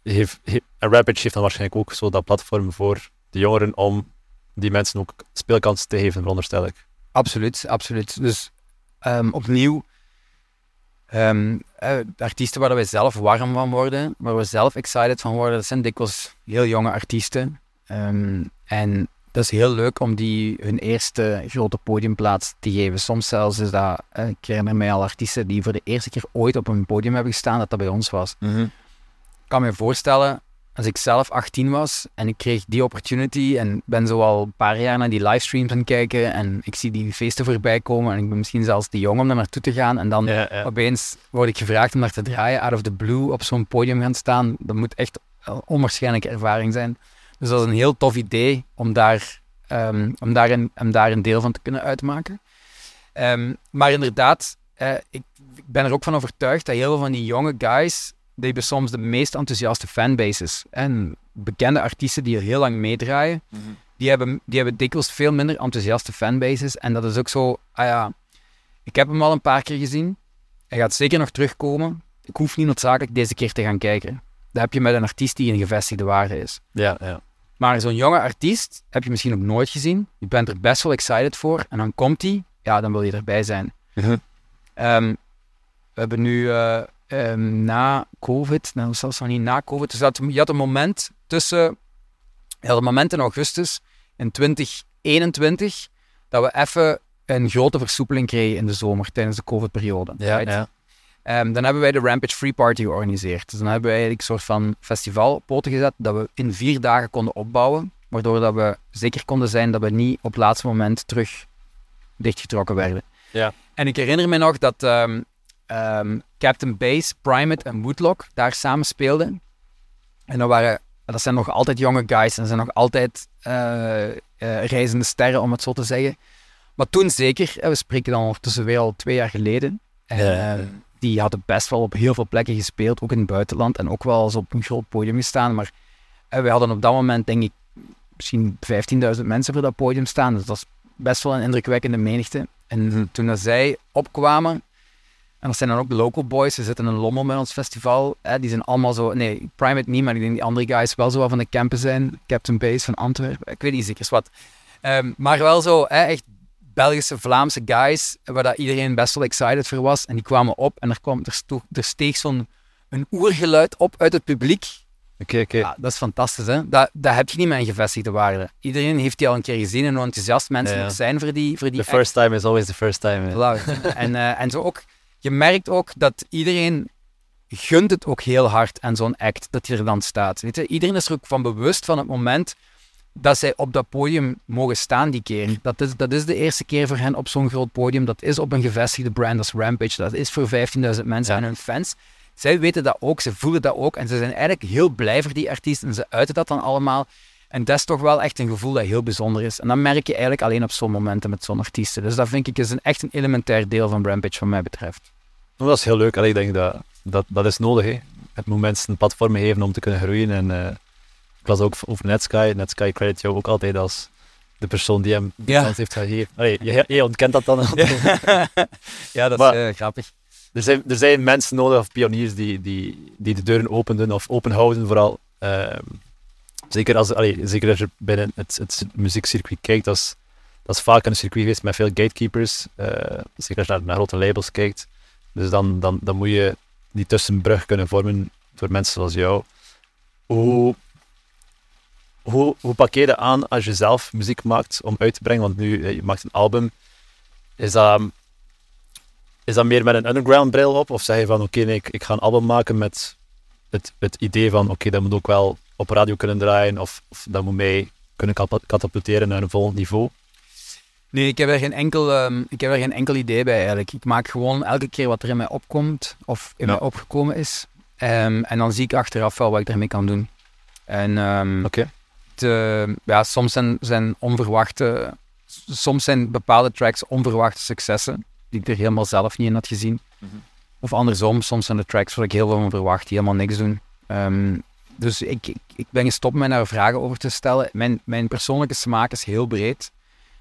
heeft, heeft- en heeft dan waarschijnlijk ook zo dat platform voor de jongeren om die mensen ook speelkans te geven, veronderstel ik. Absoluut, absoluut. Dus ehm, opnieuw, de artiesten waar wij zelf warm van worden, waar we zelf excited van worden, dat zijn dikwijls heel jonge artiesten. Ehm, en dat is heel leuk om die hun eerste grote podiumplaats te geven. Soms zelfs is dat, eh, ik herinner mij al artiesten die voor de eerste keer ooit op een podium hebben gestaan, dat dat bij ons was. Ik kan me voorstellen, als ik zelf 18 was en ik kreeg die opportunity en ben zo al een paar jaar naar die livestreams aan kijken en ik zie die feesten voorbij komen en ik ben misschien zelfs te jong om daar naartoe te gaan en dan Ja, ja. opeens word ik gevraagd om daar te draaien, out of the blue, op zo'n podium gaan staan. Dat moet echt een onwaarschijnlijke ervaring zijn. Dus dat is een heel tof idee om daar, ehm, om daar, een, om daar een deel van te kunnen uitmaken. Ehm, maar inderdaad, eh, ik, ik ben er ook van overtuigd dat heel veel van die jonge guys, die hebben soms de meest enthousiaste fanbases. En bekende artiesten die er heel lang meedraaien, die hebben, die hebben dikwijls veel minder enthousiaste fanbases. En dat is ook zo, ah ja, ik heb hem al een paar keer gezien. Hij gaat zeker nog terugkomen. Ik hoef niet noodzakelijk deze keer te gaan kijken. Dat heb je met een artiest die een gevestigde waarde is. Ja, ja. Maar zo'n jonge artiest heb je misschien nog nooit gezien. Je bent er best wel excited voor. En dan komt hij, ja, dan wil je erbij zijn. Mhm. Ehm, we hebben nu eh, ehm, na COVID, nou zelfs nog niet na COVID, dus dat, je had een moment tussen, je had een moment in augustus in 2021 dat we even een grote versoepeling kregen in de zomer tijdens de COVID-periode. Ja, right? ja. Ehm, dan hebben wij de Rampage Free Party georganiseerd. Dus dan hebben wij eigenlijk een soort van festival op poten gezet dat we in vier dagen konden opbouwen, waardoor dat we zeker konden zijn dat we niet op het laatste moment terug dichtgetrokken werden. Ja. En ik herinner me nog dat ehm, ehm, Captain Base, Primate en Woodlock daar samen speelden. En dat, waren, dat zijn nog altijd jonge guys en zijn nog altijd eh, eh, reizende sterren, om het zo te zeggen. Maar toen zeker, we spreken dan ondertussen weer al twee jaar geleden. En, Ja, die hadden best wel op heel veel plekken gespeeld, ook in het buitenland. En ook wel eens op een groot podium gestaan. Maar eh, we hadden op dat moment, denk ik, misschien 15.000 mensen voor dat podium staan. Dus dat was best wel een indrukwekkende menigte. En Mhm. toen dat zij opkwamen, en dat zijn dan ook de local boys, ze zitten in een lommel met ons festival. Hè, die zijn allemaal zo, nee, Primate niet, maar ik denk die andere guys wel zo wel van de campen zijn. Captain Base van Antwerpen, ik weet niet zeker wat. Ehm, maar wel zo, hè, echt Belgische, Vlaamse guys, waar dat iedereen best wel excited voor was. En die kwamen op en er, kwam, er, er steeg zo'n een oergeluid op uit het publiek. Oké, oké. Ja, dat is fantastisch, hè? Dat, dat heb je niet met een gevestigde waarde. Iedereen heeft die al een keer gezien en hoe enthousiast mensen Ja, ja. nog zijn voor die, voor die The first time is always the first time. Voilà. en, eh, en zo ook, je merkt ook dat iedereen gunt het ook heel hard aan zo'n act dat hij er dan staat. Weet je? Iedereen is er ook van bewust van het moment dat zij op dat podium mogen staan die keer. Dat is, dat is de eerste keer voor hen op zo'n groot podium. Dat is op een gevestigde brand als Rampage. Dat is voor 15.000 mensen Ja. en hun fans. Zij weten dat ook, ze voelen dat ook. En ze zijn eigenlijk heel blij voor die artiest. En ze uiten dat dan allemaal. En dat is toch wel echt een gevoel dat heel bijzonder is. En dat merk je eigenlijk alleen op zo'n momenten met zo'n artiesten. Dus dat vind ik is een, echt een elementair deel van Rampage, wat mij betreft. Dat is heel leuk. Allee, ik denk dat, dat dat is nodig. Hè. Het moet mensen een platform geven om te kunnen groeien. En eh, ik las ook over Netsky. Netsky credit jou ook altijd als de persoon die hem de kans heeft gegeven. Allee, je, je ontkent dat dan. ja, dat Maar- is eh, grappig. er, zijn, er zijn mensen nodig, of pioniers, die, die, die de deuren openden of openhouden vooral. Ehm, zeker, als, allee, zeker als je binnen het, het muziekcircuit kijkt, dat is, dat is vaak een circuit geweest met veel gatekeepers. eh, zeker als je naar, naar grote labels kijkt. Dus dan, dan, dan moet je die tussenbrug kunnen vormen door mensen zoals jou. Hoe, hoe, hoe pak je dat aan als je zelf muziek maakt om uit te brengen? Want nu, je maakt een album. Is dat, is dat meer met een underground bril op? Of zeg je van, oké, nee, ik, ik ga een album maken met het, het idee van, oké, dat moet ook wel op radio kunnen draaien, of, of dat moet mij kunnen katapulteren naar een volgend niveau? Nee, ik heb, er geen enkel, ehm, ik heb er geen enkel idee bij eigenlijk. Ik maak gewoon elke keer wat er in mij opkomt of in Ja. mij opgekomen is. Ehm, en dan zie ik achteraf wel wat ik ermee kan doen. En ehm, Te- ja, soms zijn, zijn onverwachte, soms zijn bepaalde tracks onverwachte successen, die ik er helemaal zelf niet in had gezien. Mhm. Of andersom, soms zijn de tracks waar ik heel veel van verwacht, die helemaal niks doen. Ehm, dus ik, ik, ik ben gestopt met daar vragen over te stellen. Mijn, mijn persoonlijke smaak is heel breed.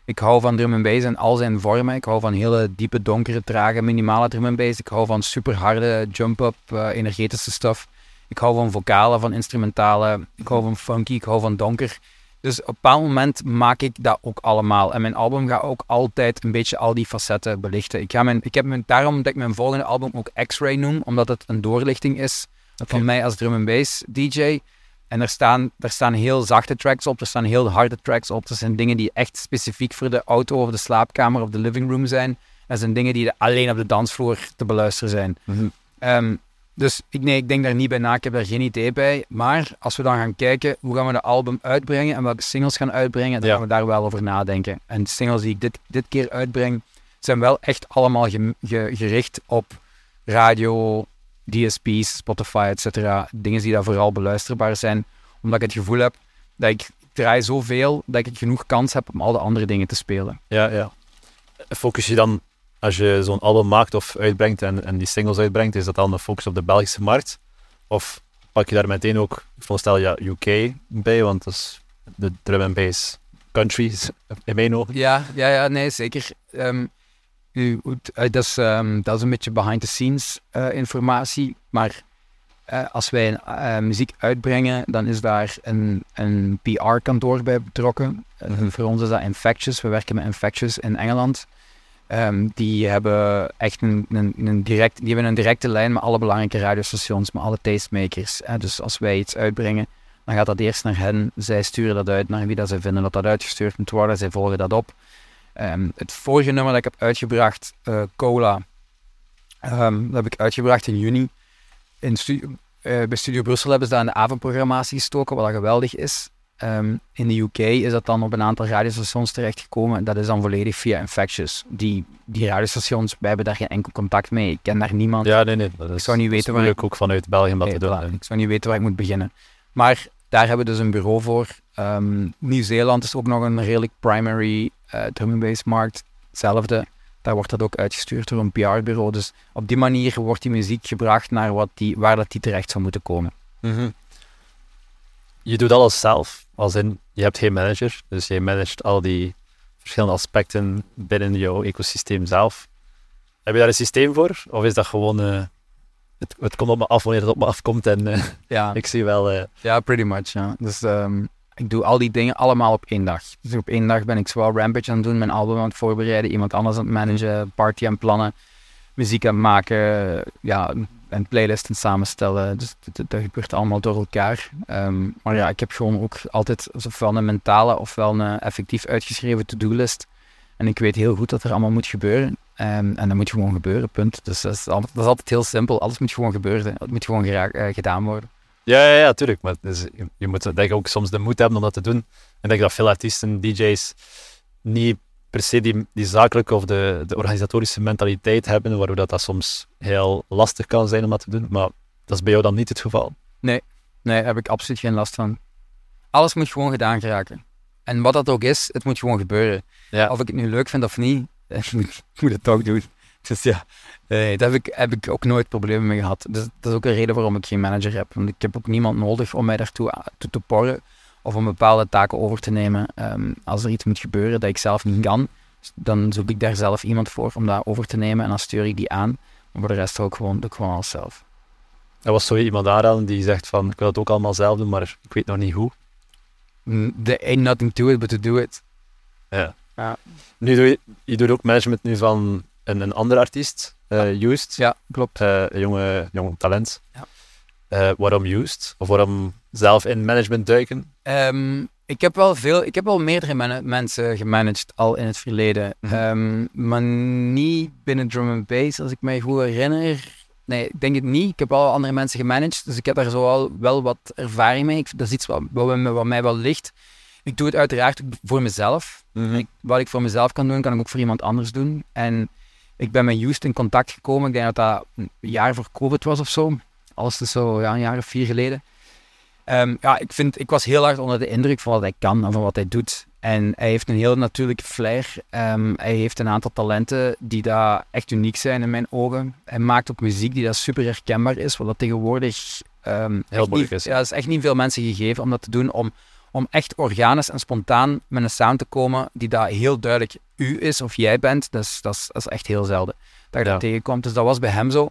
Ik hou van drum and bass in al zijn vormen. Ik hou van hele diepe, donkere, trage, minimale drum and bass. Ik hou van super harde jump-up, eh, energetische stuff. Ik hou van vocalen, van instrumentale. Ik hou van funky, ik hou van donker. Dus op een bepaald moment maak ik dat ook allemaal. En mijn album gaat ook altijd een beetje al die facetten belichten. Ik, ga mijn, ik heb mijn, daarom dat ik mijn volgende album ook X-Ray noem, omdat het een doorlichting is van mij als drum and bass DJ. En er staan, er staan heel zachte tracks op, er staan heel harde tracks op. Er zijn dingen die echt specifiek voor de auto of de slaapkamer of de living room zijn. Er zijn dingen die alleen op de dansvloer te beluisteren zijn. Ehm, dus ik, nee, ik denk daar niet bij na, ik heb daar geen idee bij. Maar als we dan gaan kijken hoe gaan we de album uitbrengen en welke singles gaan uitbrengen, dan Ja. gaan we daar wel over nadenken. En de singles die ik dit, dit keer uitbreng, zijn wel echt allemaal ge- ge- gericht op radio, DSP's, Spotify, et cetera. Dingen die daar vooral beluisterbaar zijn. Omdat ik het gevoel heb dat ik draai zoveel dat ik genoeg kans heb om al de andere dingen te spelen. Ja, ja. Focus je dan, als je zo'n album maakt of uitbrengt en, en die singles uitbrengt, is dat dan een focus op de Belgische markt? Of pak je daar meteen ook, ik veronderstel ja, UK bij, want dat is de drum and bass countries in mijn ogen. Ja, ja, ja nee, zeker. Ehm, u, u- eh, dat, is, ehm, dat is een beetje behind-the-scenes eh, informatie. Maar eh, als wij muziek uitbrengen, dan is daar een, een PR-kantoor bij betrokken. Mhm. Voor ons is dat Infectious. We werken met Infectious in Engeland. Ehm, die hebben echt een, een, een direct, die hebben een directe lijn met alle belangrijke radiostations, met alle tastemakers. hè. Dus als wij iets uitbrengen, dan gaat dat eerst naar hen. Zij sturen dat uit naar wie dat zij vinden dat dat uitgestuurd moet worden. Zij volgen dat op. Ehm, het vorige nummer dat ik heb uitgebracht, eh, Cola, ehm, dat heb ik uitgebracht in juni. In eh, bij Studio Brussel hebben ze dat in de avondprogrammatie gestoken, wat geweldig is. Ehm, in de UK is dat dan op een aantal radiostations terechtgekomen. Dat is dan volledig via Infectious. Die, die radiostations, wij hebben daar geen enkel contact mee. Ik ken daar niemand. Ja, nee, nee. Dat is, zou niet weten waar moeilijk ook vanuit België om dat Nee, te doen. Ik zou niet weten waar ik moet beginnen. Maar daar hebben we dus een bureau voor. Ehm, Nieuw-Zeeland is ook nog een redelijk primary eh drum and bass markt. Hetzelfde. Daar wordt dat ook uitgestuurd door een PR-bureau. Dus op die manier wordt die muziek gebracht naar wat die, waar dat die terecht zou moeten komen. Mhm. Je doet alles zelf, als in, je hebt geen manager, dus je managt al die verschillende aspecten binnen jouw ecosysteem zelf. Heb je daar een systeem voor? Of is dat gewoon, eh, het, het komt op me af wanneer het op me afkomt en eh, Ja, ik zie wel... eh, ja pretty much. Ja. Dus ehm, ik doe al die dingen allemaal op één dag. Dus op één dag ben ik zowel Rampage aan het doen, mijn album aan het voorbereiden, iemand anders aan het managen, party aan het plannen, muziek aan het maken, ja, en playlisten samenstellen. Dus dat, gebeurt allemaal door elkaar. Ehm, maar ja, ik heb gewoon ook altijd ofwel een mentale ofwel een effectief uitgeschreven to-do-list. En ik weet heel goed dat er allemaal moet gebeuren. Ehm, en dat moet gewoon gebeuren, punt. Dus dat is, altijd heel simpel. Alles moet gewoon gebeuren. Het moet gewoon eh, gedaan worden. Ja, ja, ja, tuurlijk. Maar dus, je, moet denk ik ook soms de moed hebben om dat te doen. En ik denk dat veel artiesten, DJ's, niet per se die, die zakelijke of de, de organisatorische mentaliteit hebben, waardoor dat, dat soms heel lastig kan zijn om dat te doen. Maar dat is bij jou dan niet het geval. Nee, daar heb ik absoluut geen last van. Alles moet gewoon gedaan geraken. En wat dat ook is, het moet gewoon gebeuren. Ja. Of ik het nu leuk vind of niet, ik moet, het toch doen. Dus ja, nee, daar heb ik, heb ik ook nooit problemen mee gehad. Dus dat is ook een reden waarom ik geen manager heb. Want ik heb ook niemand nodig om mij daartoe te porren of om bepaalde taken over te nemen. Ehm, als er iets moet gebeuren dat ik zelf niet kan, dan zoek ik daar zelf iemand voor om dat over te nemen en dan stuur ik die aan. Maar voor de rest ook gewoon, doe ik gewoon alles zelf. Er was zo iemand aanraden die zegt van, ik wil het ook allemaal zelf doen, maar ik weet nog niet hoe. Mm, There ain't nothing to it but to do it. Ja. Ja. Nu doe je, je doet ook management nu van een, een andere artiest, eh Used. Ja, klopt. Een jonge, jong talent. Ja. Eh, waarom Used? Of waarom zelf in management duiken? Ehm, ik heb wel veel, ik heb wel meerdere men- mensen gemanaged al in het verleden. Mhm. Ehm, maar niet binnen drum and bass, als ik mij goed herinner. Nee, ik denk het niet. Ik heb wel andere mensen gemanaged, dus ik heb daar zo wel, wat ervaring mee. Ik, dat is iets wat, wat, mij- wat mij wel ligt. Ik doe het uiteraard voor mezelf. Ik, wat ik voor mezelf kan doen, kan ik ook voor iemand anders doen. En ik ben met Houston in contact gekomen. Ik denk dat dat een jaar voor COVID was of zo. Alles is zo ja, een jaar of vier geleden. Ehm, ja, ik, vind, ik was heel hard onder de indruk van wat hij kan en van wat hij doet. En hij heeft een heel natuurlijke flair. Ehm, hij heeft een aantal talenten die daar echt uniek zijn in mijn ogen. Hij maakt ook muziek die dat super herkenbaar is, wat dat tegenwoordig ehm, echt moeilijk is. Ja, is echt niet veel mensen gegeven om dat te doen, om, om echt organisch en spontaan met een sound te komen die daar heel duidelijk u is of jij bent. Dat is, dat is, dat is echt heel zelden dat je Ja. dat tegenkomt. Dus dat was bij hem zo.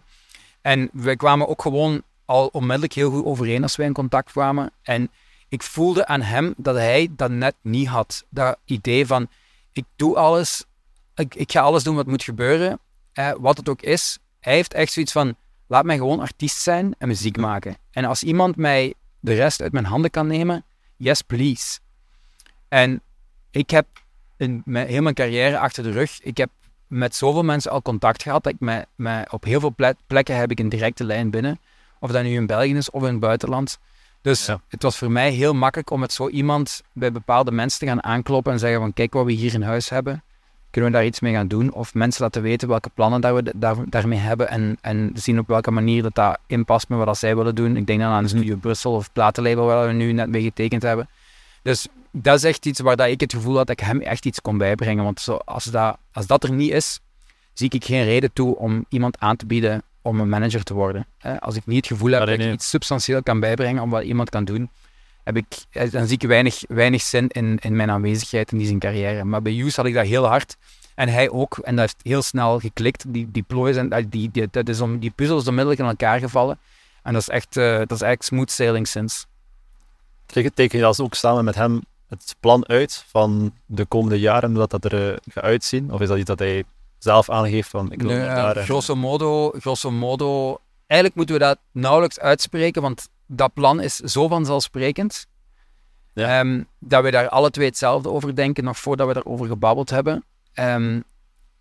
En wij kwamen ook gewoon al onmiddellijk heel goed overeen als wij in contact kwamen. En ik voelde aan hem dat hij dat net niet had. Dat idee van, ik doe alles, ik, ik ga alles doen wat moet gebeuren, eh, wat het ook is. Hij heeft echt zoiets van, laat mij gewoon artiest zijn en muziek maken. En als iemand mij de rest uit mijn handen kan nemen, yes please. En ik heb in mijn, heel mijn carrière achter de rug, ik heb met zoveel mensen al contact gehad, dat ik mij op heel veel ple- plekken heb ik een directe lijn binnen. Of dat nu in België is of in het buitenland. Dus Ja. het was voor mij heel makkelijk om met zo iemand bij bepaalde mensen te gaan aankloppen en zeggen van kijk wat we hier in huis hebben. Kunnen we daar iets mee gaan doen? Of mensen laten weten welke plannen dat we daar, daarmee hebben en, en zien op welke manier dat, dat inpast met wat dat zij willen doen. Ik denk dan aan Mhm. Studio Brussel of platenlabel waar we nu net mee getekend hebben. Dus dat is echt iets waar dat ik het gevoel had dat ik hem echt iets kon bijbrengen. Want zo, als, dat, als dat er niet is, zie ik geen reden toe om iemand aan te bieden om een manager te worden. Eh, Als ik niet het gevoel heb nee, dat ik iets substantieel kan bijbrengen om wat iemand kan doen, heb ik, eh, dan zie ik weinig, weinig zin in, in mijn aanwezigheid in die zijn carrière. Maar bij Hughes had ik dat heel hard. En hij ook. En dat heeft heel snel geklikt. Die, die plooien zijn, eh, die, die, dat is om, die puzzel is onmiddellijk in elkaar gevallen. En dat is echt, eh, dat is eigenlijk smooth sailing sinds. Teken teken je dan ook samen met hem het plan uit van de komende jaren, hoe dat, dat er gaat uitzien? Of is dat iets dat hij zelf aangeeft van ik wil Nee, eh, daar? en- grosso, modo, grosso modo, eigenlijk moeten we dat nauwelijks uitspreken, want dat plan is zo vanzelfsprekend. Ja. ehm, dat we daar alle twee hetzelfde over denken, nog voordat we daarover gebabbeld hebben. Ehm,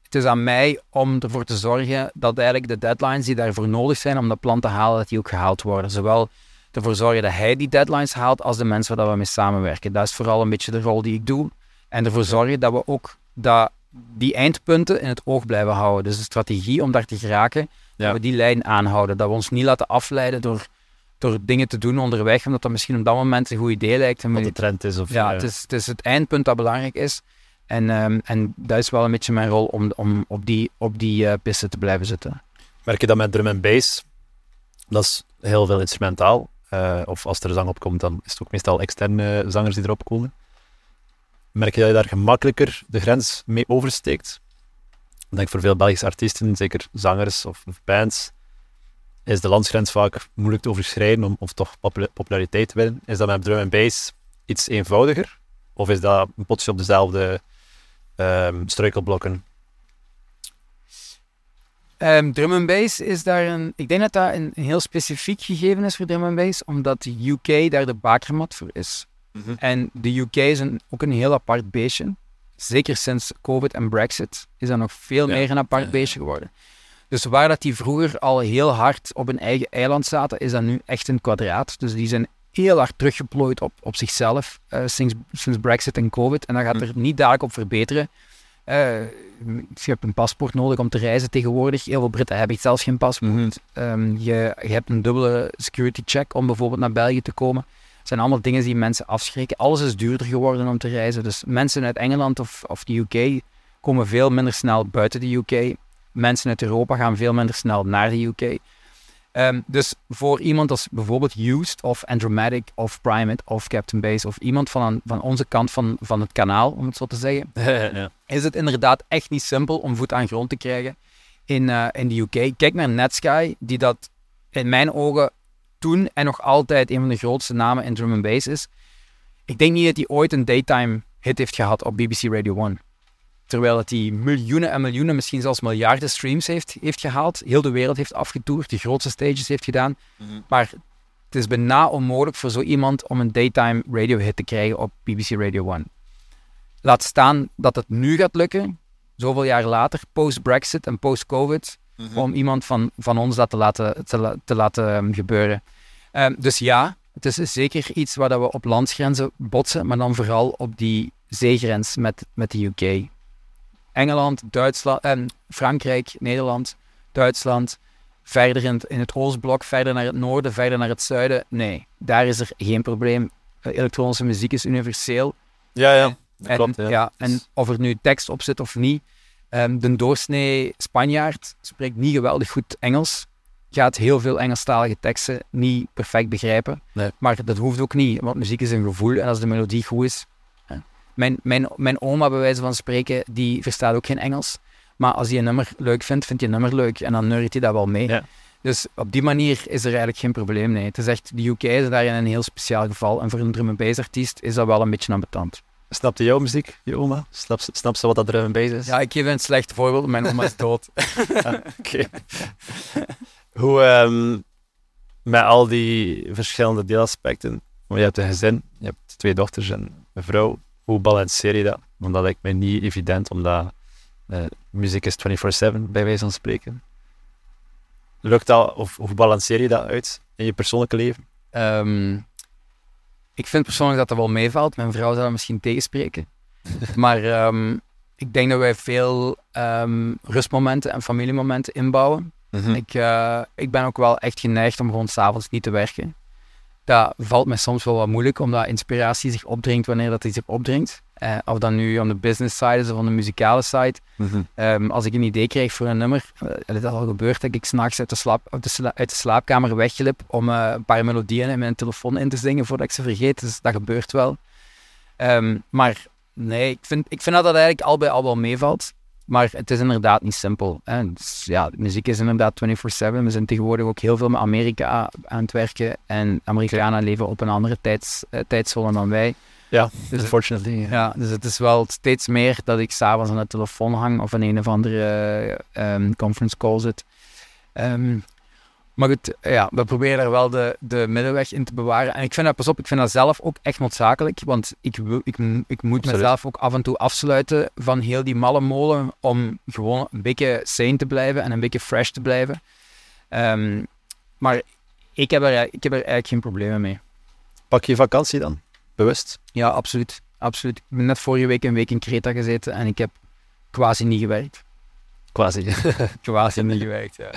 het is aan mij om ervoor te zorgen dat eigenlijk de deadlines die daarvoor nodig zijn om dat plan te halen, dat die ook gehaald worden. Zowel ervoor zorgen dat hij die deadlines haalt, als de mensen waar dat we mee samenwerken. Dat is vooral een beetje de rol die ik doe. En ervoor zorgen dat we ook dat die eindpunten in het oog blijven houden. Dus de strategie om daar te geraken, Ja. dat we die lijn aanhouden. Dat we ons niet laten afleiden door, door dingen te doen onderweg, omdat dat misschien op dat moment een goed idee lijkt. En wat de trend is? Of, ja, eh, het is, het is het eindpunt dat belangrijk is. En, ehm, en dat is wel een beetje mijn rol om, om op die, op die eh, piste te blijven zitten. Merk je dat met drum en bass? Dat is heel veel instrumentaal. Eh, of als er zang op komt, dan is het ook meestal externe zangers die erop komen. Merk je dat je daar gemakkelijker de grens mee oversteekt? Ik denk voor veel Belgische artiesten, zeker zangers of, bands, is de landsgrens vaak moeilijk te overschrijden om of toch popula- populariteit te winnen. Is dat met drum en bass iets eenvoudiger? Of is dat een potje op dezelfde ehm, struikelblokken? Ehm, drum and bass is daar een... Ik denk dat dat een, een heel specifiek gegeven is voor drum and bass, omdat de UK daar de bakermat voor is. Mhm. En de UK is een, ook een heel apart beestje. Zeker sinds COVID en Brexit is dat nog veel Ja. meer een apart Ja, beestje geworden. Dus waar dat die vroeger al heel hard op een eigen eiland zaten, is dat nu echt een kwadraat. Dus die zijn heel hard teruggeplooid op, op zichzelf eh, sinds, sinds Brexit en COVID. En dat gaat Hm. er niet dadelijk op verbeteren. Eh, je hebt een paspoort nodig om te reizen tegenwoordig. Heel veel Britten hebben zelfs geen paspoort. Mhm. Ehm, je, je hebt een dubbele security check om bijvoorbeeld naar België te komen. Het zijn allemaal dingen die mensen afschrikken. Alles is duurder geworden om te reizen. Dus mensen uit Engeland of, of de UK komen veel minder snel buiten de UK. Mensen uit Europa gaan veel minder snel naar de UK. Ehm, dus voor iemand als bijvoorbeeld Used of Andromatic of Primate of Captain Base of iemand van, van onze kant van, van het kanaal, om het zo te zeggen, ja. is het inderdaad echt niet simpel om voet aan grond te krijgen in, eh, in de UK. Kijk naar Netsky, die dat in mijn ogen toen en nog altijd een van de grootste namen in drum and bass is. Ik denk niet dat hij ooit een daytime hit heeft gehad op BBC Radio 1. Terwijl dat hij miljoenen en miljoenen, misschien zelfs miljarden streams heeft, heeft gehaald. Heel de wereld heeft afgetoerd, de grootste stages heeft gedaan. Maar het is bijna onmogelijk voor zo iemand om een daytime radio hit te krijgen op BBC Radio 1. Laat staan dat het nu gaat lukken, zoveel jaar later, post-Brexit en post-COVID, om iemand van, van ons dat te laten, te, la- te laten ehm, gebeuren. Ehm, dus ja, het is zeker iets waar dat we op landsgrenzen botsen, maar dan vooral op die zeegrens met, met de UK. Engeland, Duitsland, en Frankrijk, Nederland, Duitsland, verder in het, in het Oostblok, verder naar het noorden, verder naar het zuiden. Nee, daar is er geen probleem. Eh, Elektronische muziek is universeel. Ja, ja. Dat En, klopt, ja. ja, en of er nu tekst op zit of niet, ehm, de doorsnee Spanjaard spreekt niet geweldig goed Engels. Gaat heel veel Engelstalige teksten niet perfect begrijpen. Nee. Maar dat hoeft ook niet, want muziek is een gevoel en als de melodie goed is. Mijn, mijn, mijn oma, bij wijze van spreken, die verstaat ook geen Engels. Maar als hij een nummer leuk vindt, vindt hij een nummer leuk en dan neurt hij dat wel mee. Ja. Dus op die manier is er eigenlijk geen probleem. Nee. Het is echt, de UK is daarin een heel speciaal geval. En voor een drum and bass artiest is dat wel een beetje ambetant. Snapte jouw muziek, je oma? Snap, snapt ze wat dat drum bass is? Ja, ik geef een slecht voorbeeld. Mijn oma is dood. Oké. Hoe, ehm, met al die verschillende deelaspecten, want je hebt een gezin, je hebt twee dochters en een vrouw, hoe balanceer je dat? Want dat lijkt mij niet evident, omdat eh, muziek is 24-7, bij wijze van spreken. Lukt dat, of hoe balanceer je dat uit in je persoonlijke leven? Ehm, ik vind persoonlijk dat dat wel meevalt. Mijn vrouw zou dat misschien tegenspreken. maar ehm, ik denk dat wij veel ehm, rustmomenten en familiemomenten inbouwen. Hm. Ik, eh, ik ben ook wel echt geneigd om gewoon s'avonds niet te werken. dat valt mij soms wel wat moeilijk, omdat inspiratie zich opdringt wanneer dat zich opdringt. Eh, of dat nu aan de business side is of aan de muzikale side. Ehm, als ik een idee krijg voor een nummer, uh, dat is al gebeurd dat ik s'nachts uit, de slaap, uit, de sla- uit de slaapkamer weglip om eh, een paar melodieën in mijn telefoon in te zingen voordat ik ze vergeet. Dus dat gebeurt wel. Ehm, maar nee, ik vind, ik vind dat dat eigenlijk al bij al wel meevalt. Maar het is inderdaad niet simpel. Hè. Dus, ja, muziek is inderdaad 24-7. We zijn tegenwoordig ook heel veel met Amerika aan het werken. En Amerikanen leven op een andere tijds, eh, tijdzone dan wij. Ja, Dus- unfortunately. ja. Ja, dus het is wel steeds meer dat ik s'avonds aan de telefoon hang of in een of andere eh, ehm, conference call zit. Ehm, maar goed, ja, we proberen daar wel de, de middenweg in te bewaren. En ik vind dat, pas op, ik vind dat zelf ook echt noodzakelijk. Want ik, wil, ik, ik moet Absoluut. mezelf ook af en toe afsluiten van heel die malle molen om gewoon een beetje sane te blijven en een beetje fresh te blijven. Ehm, maar ik heb, er, ik heb er eigenlijk geen problemen mee. Pak je vakantie dan? Bewust? Ja, absoluut. absoluut. Ik ben net vorige week een week in Creta gezeten en ik heb quasi niet gewerkt. Quasi. Quasi niet gewerkt, ja.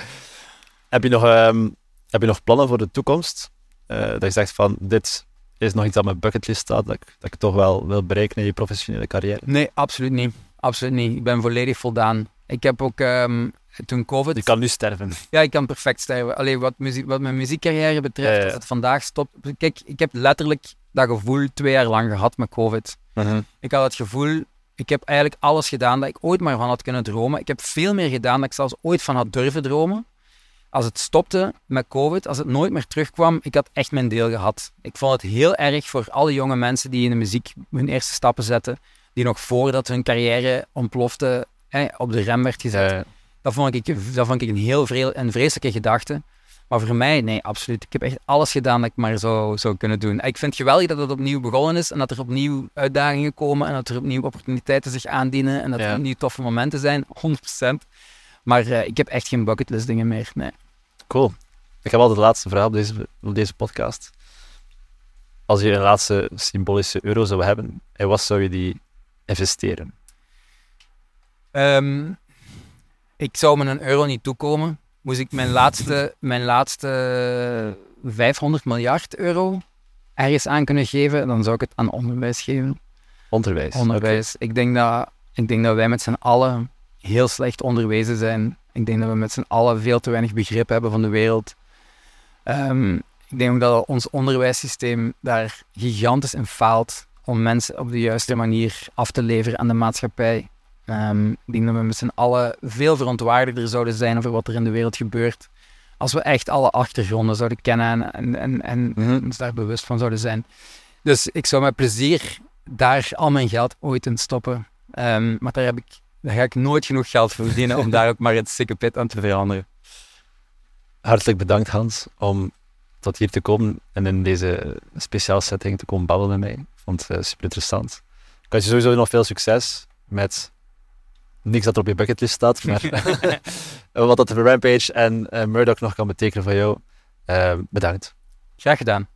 heb, je nog, ehm, heb je nog plannen voor de toekomst? Eh, dat je zegt van, dit is nog iets op mijn bucketlist staat, dat ik, dat ik toch wel wil bereiken in je professionele carrière. Nee, absoluut niet. Absoluut niet. Ik ben volledig voldaan. Ik heb ook ehm, toen COVID... Je kan nu sterven. Ja, ik kan perfect sterven. Alleen wat, muziek, wat mijn muziekcarrière betreft, Ja, als het vandaag stopt... Kijk, ik heb letterlijk dat gevoel twee jaar lang gehad met COVID. Ik had het gevoel, ik heb eigenlijk alles gedaan dat ik ooit maar van had kunnen dromen. Ik heb veel meer gedaan dan ik zelfs ooit van had durven dromen. Als het stopte met COVID, als het nooit meer terugkwam, ik had echt mijn deel gehad. Ik vond het heel erg voor alle jonge mensen die in de muziek hun eerste stappen zetten, die nog voordat hun carrière ontplofte, eh, op de rem werd gezet. Dat vond ik, dat vond ik een heel een vreselijke gedachte. Maar voor mij, nee, absoluut. Ik heb echt alles gedaan dat ik maar zou, zou kunnen doen. Ik vind het geweldig dat het opnieuw begonnen is en dat er opnieuw uitdagingen komen en dat er opnieuw opportuniteiten zich aandienen en dat Ja. er opnieuw toffe momenten zijn, 100%. Maar eh, ik heb echt geen bucketlist dingen meer, nee. cool. Ik heb altijd de laatste vraag op deze, op deze podcast. Als je een laatste symbolische euro zou hebben, en wat zou je die investeren? Ehm, ik zou me een euro niet toekomen. Moest ik mijn laatste, mijn laatste 500 miljard euro ergens aan kunnen geven, dan zou ik het aan onderwijs geven. Onderwijs. Onderwijs. Ik, denk dat, ik denk dat wij met z'n allen heel slecht onderwezen zijn. Ik denk dat we met z'n allen veel te weinig begrip hebben van de wereld. Ehm, ik denk ook dat ons onderwijssysteem daar gigantisch in faalt om mensen op de juiste manier af te leveren aan de maatschappij. Ehm, ik denk dat we met z'n allen veel verontwaardigder zouden zijn over wat er in de wereld gebeurt. Als we echt alle achtergronden zouden kennen en, en, en, en Mhm. ons daar bewust van zouden zijn. Dus ik zou met plezier daar al mijn geld ooit in stoppen. Ehm, maar daar, heb ik, daar ga ik nooit genoeg geld voor verdienen om daar ook maar het sikke pit aan te veranderen. Hartelijk bedankt Hans om tot hier te komen en in deze speciale setting te komen babbelen met mij. Ik vond het super interessant. Ik wens je sowieso nog veel succes met niks dat er op je bucketlist staat, maar wat dat de Rampage en eh, Murdoch nog kan betekenen voor jou. Eh, bedankt. Graag gedaan.